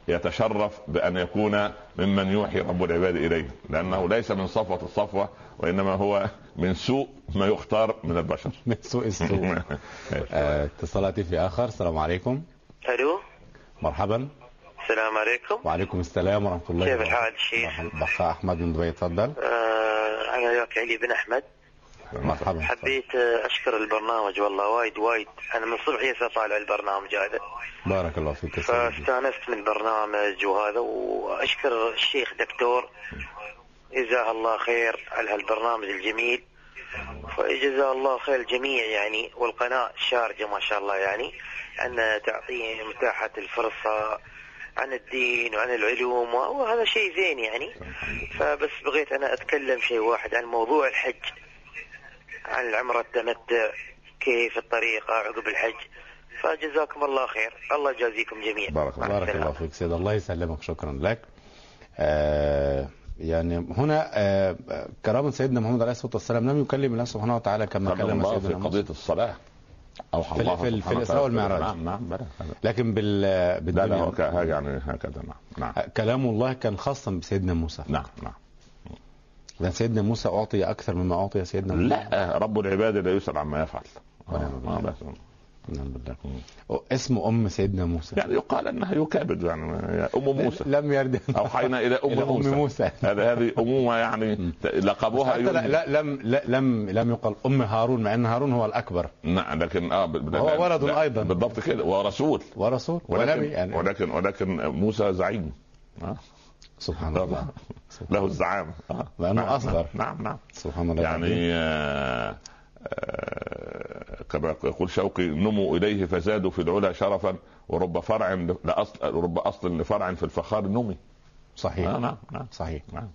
يتشرف بأن يكون ممن يوحي رب العباد إليه لأنه ليس من صفوة الصفوة وإنما هو من سوء ما يختار من البشر. من سوء السوء. آه، اتصالاتي في آخر. السلام عليكم. ألو. مرحبا. السلام عليكم. وعليكم السلام ورحمة الله كيف. الحال الشيخ؟ بخ أحمد من دبي تفضل. آه أنا وياك علي بن أحمد. مرحبا حبيت أشكر البرنامج والله وايد وايد. أنا من الصبح يسا طالع البرنامج هذا. بارك الله فيك. فاستأنست من البرنامج وهذا. وأشكر الشيخ دكتور جزاه الله خير على هالبرنامج الجميل. فجزاه الله خير الجميع يعني والقناة الشارجة ما شاء الله يعني أن تعطيه متاحة الفرصة عن الدين وعن العلوم وهذا شيء زين يعني. فبس بغيت أنا أتكلم شيء واحد عن موضوع الحج عن العمرة التمتع كيف الطريقة عقب الحج. فجزاكم الله خير. الله يجازيكم جميعا. بارك بارك. الله فيك. سيد الله يسلمك. شكرا لك. آه يعني هنا آه كرامة سيدنا محمد عليه الصلاة والسلام لم يكلم الله سبحانه وتعالى كما كلم في سيدنا موسى. قضية الصلاة. أوحى في- الله في- في وتعالى. والمعراج. نعم نعم. لكن بال لا لا بالدنيا. ك- هذا يعني هكذا. نعم نعم. كلام الله كان خاصا بسيدنا موسى. نعم نعم. لأن سيدنا موسى أعطي أكثر مما أعطي سيدنا موسى لا رب العباد لا يسأل عما يفعل. آه، آه،. نعم بالله اسم أم سيدنا موسى. يعني يقال أنها يكابد يعني أم موسى. لم يرد. أوحينا إلى أم إلى أم موسى, موسى. هذا هذه أمومة يعني لقبوها حتى لا, لا لم لا لم لم يقل أم هارون مع أن هارون هو الأكبر. نعم لكن آه هو ولد لا، أيضا. بالضبط كده ورسول ورسول ولكن ونبي يعني. ولكن ولكن موسى زعيم. آه. سبحان الله. له الزعامة. آه. لأنه نعم، أصغر. نعم نعم. سبحان الله. يعني آه، كما يقول شوقي نموا إليه فزادوا في العلا شرفا ورب فرع لأصل رب أصل لفرع في الفخار نمي. صحيح. آه، نعم نعم. صحيح. نعم.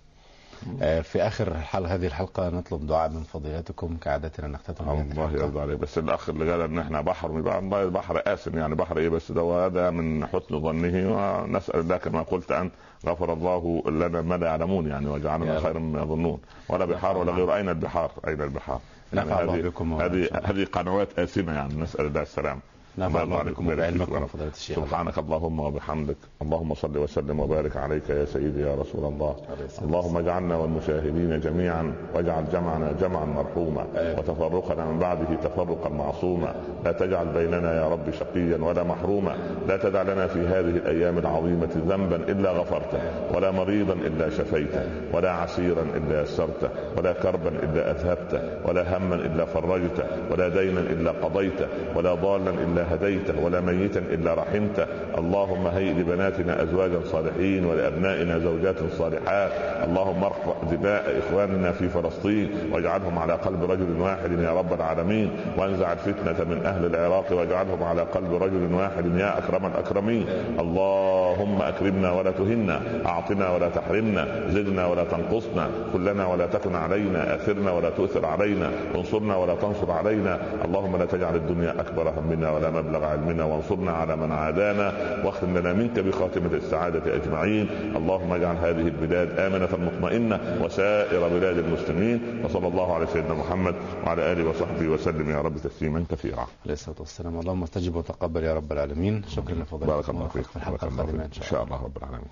آه، في آخر الحلقة هذه الحلقة نطلب دعاء من فضيلتكم كعادتنا نختتم الله. يرضى عليك. بس الأخ اللي قال إن إحنا بحر يبقى الله البحر قاسم يعني بحر إيه بس ده؟ هذا من حسن ظنه ونسأل الله كما قلت انت غفر الله لنا ما لا يعلمون يعني وجعلنا. خيرا مما يظنون. ولا بحار ولا غير أين البحار؟ أين البحار؟ نفع الله هذه بكم هذه الله. هذه قنوات آثمة يعني نسأل الله السلام نفع الله عليكم فيكم. وفضيلة الشيخ. سبحانك اللهم وبحمدك. اللهم صل وسلم وبارك عليك يا سيدي يا رسول الله. اللهم اجعلنا والمشاهدين جميعا واجعل جمعنا جمعا مرحوما وتفرقنا من بعده تفرقا معصوما. لا تجعل بيننا يا رب شقيا ولا محروما. لا تدع لنا في هذه الأيام العظيمة ذنبا إلا غفرته ولا مريضا إلا شفيته ولا عسيرا إلا يسرته ولا كربا إلا أذهبته ولا هما إلا فرجته ولا دينا إلا قضيته ولا ضالا إلا هديته ولا ميتا إلا رحمته. اللهم هيئ لبناتنا أزواجا صالحين ولأبنائنا زوجات صالحات. اللهم ارفع دماء إخواننا في فلسطين واجعلهم على قلب رجل واحد يا رب العالمين. وانزع الفتنة من أهل العراق واجعلهم على قلب رجل واحد يا أكرم الأكرمين. اللهم أكرمنا ولا تهنا أعطنا ولا تحرمنا زدنا ولا تنقصنا كلنا ولا تكن علينا أثرنا ولا تؤثر علينا انصرنا ولا تنصر علينا. اللهم لا تجعل الدنيا أكبر همنا ولا مبلغ علمنا وانصرنا على من عادانا واختم لنا منك بخاتمة السعادة أجمعين. اللهم اجعل هذه البلاد آمنة مطمئنة وسائر بلاد المسلمين. وصلى الله على سيدنا محمد وعلى آله وصحبه وسلم. يا رب تسليما كثيرا. عليه الصلاة والسلام. اللهم استجب وتقبل يا رب العالمين. شكرا لفضيلتكم بارك الله فيك. في فيك. إن إن شاء الله رب العالمين.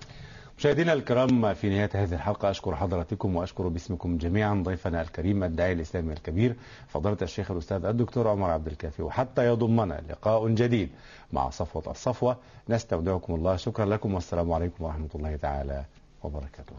مشاهدينا الكرام في نهاية هذه الحلقة أشكر حضراتكم وأشكر باسمكم جميعا ضيفنا الكريم الداعي الإسلامي الكبير فضيلة الشيخ الأستاذ الدكتور عمر عبد الكافي. وحتى يضمنا لقاء جديد مع صفوة الصفوة. نستودعكم الله. شكرا لكم والسلام عليكم ورحمة الله تعالى وبركاته.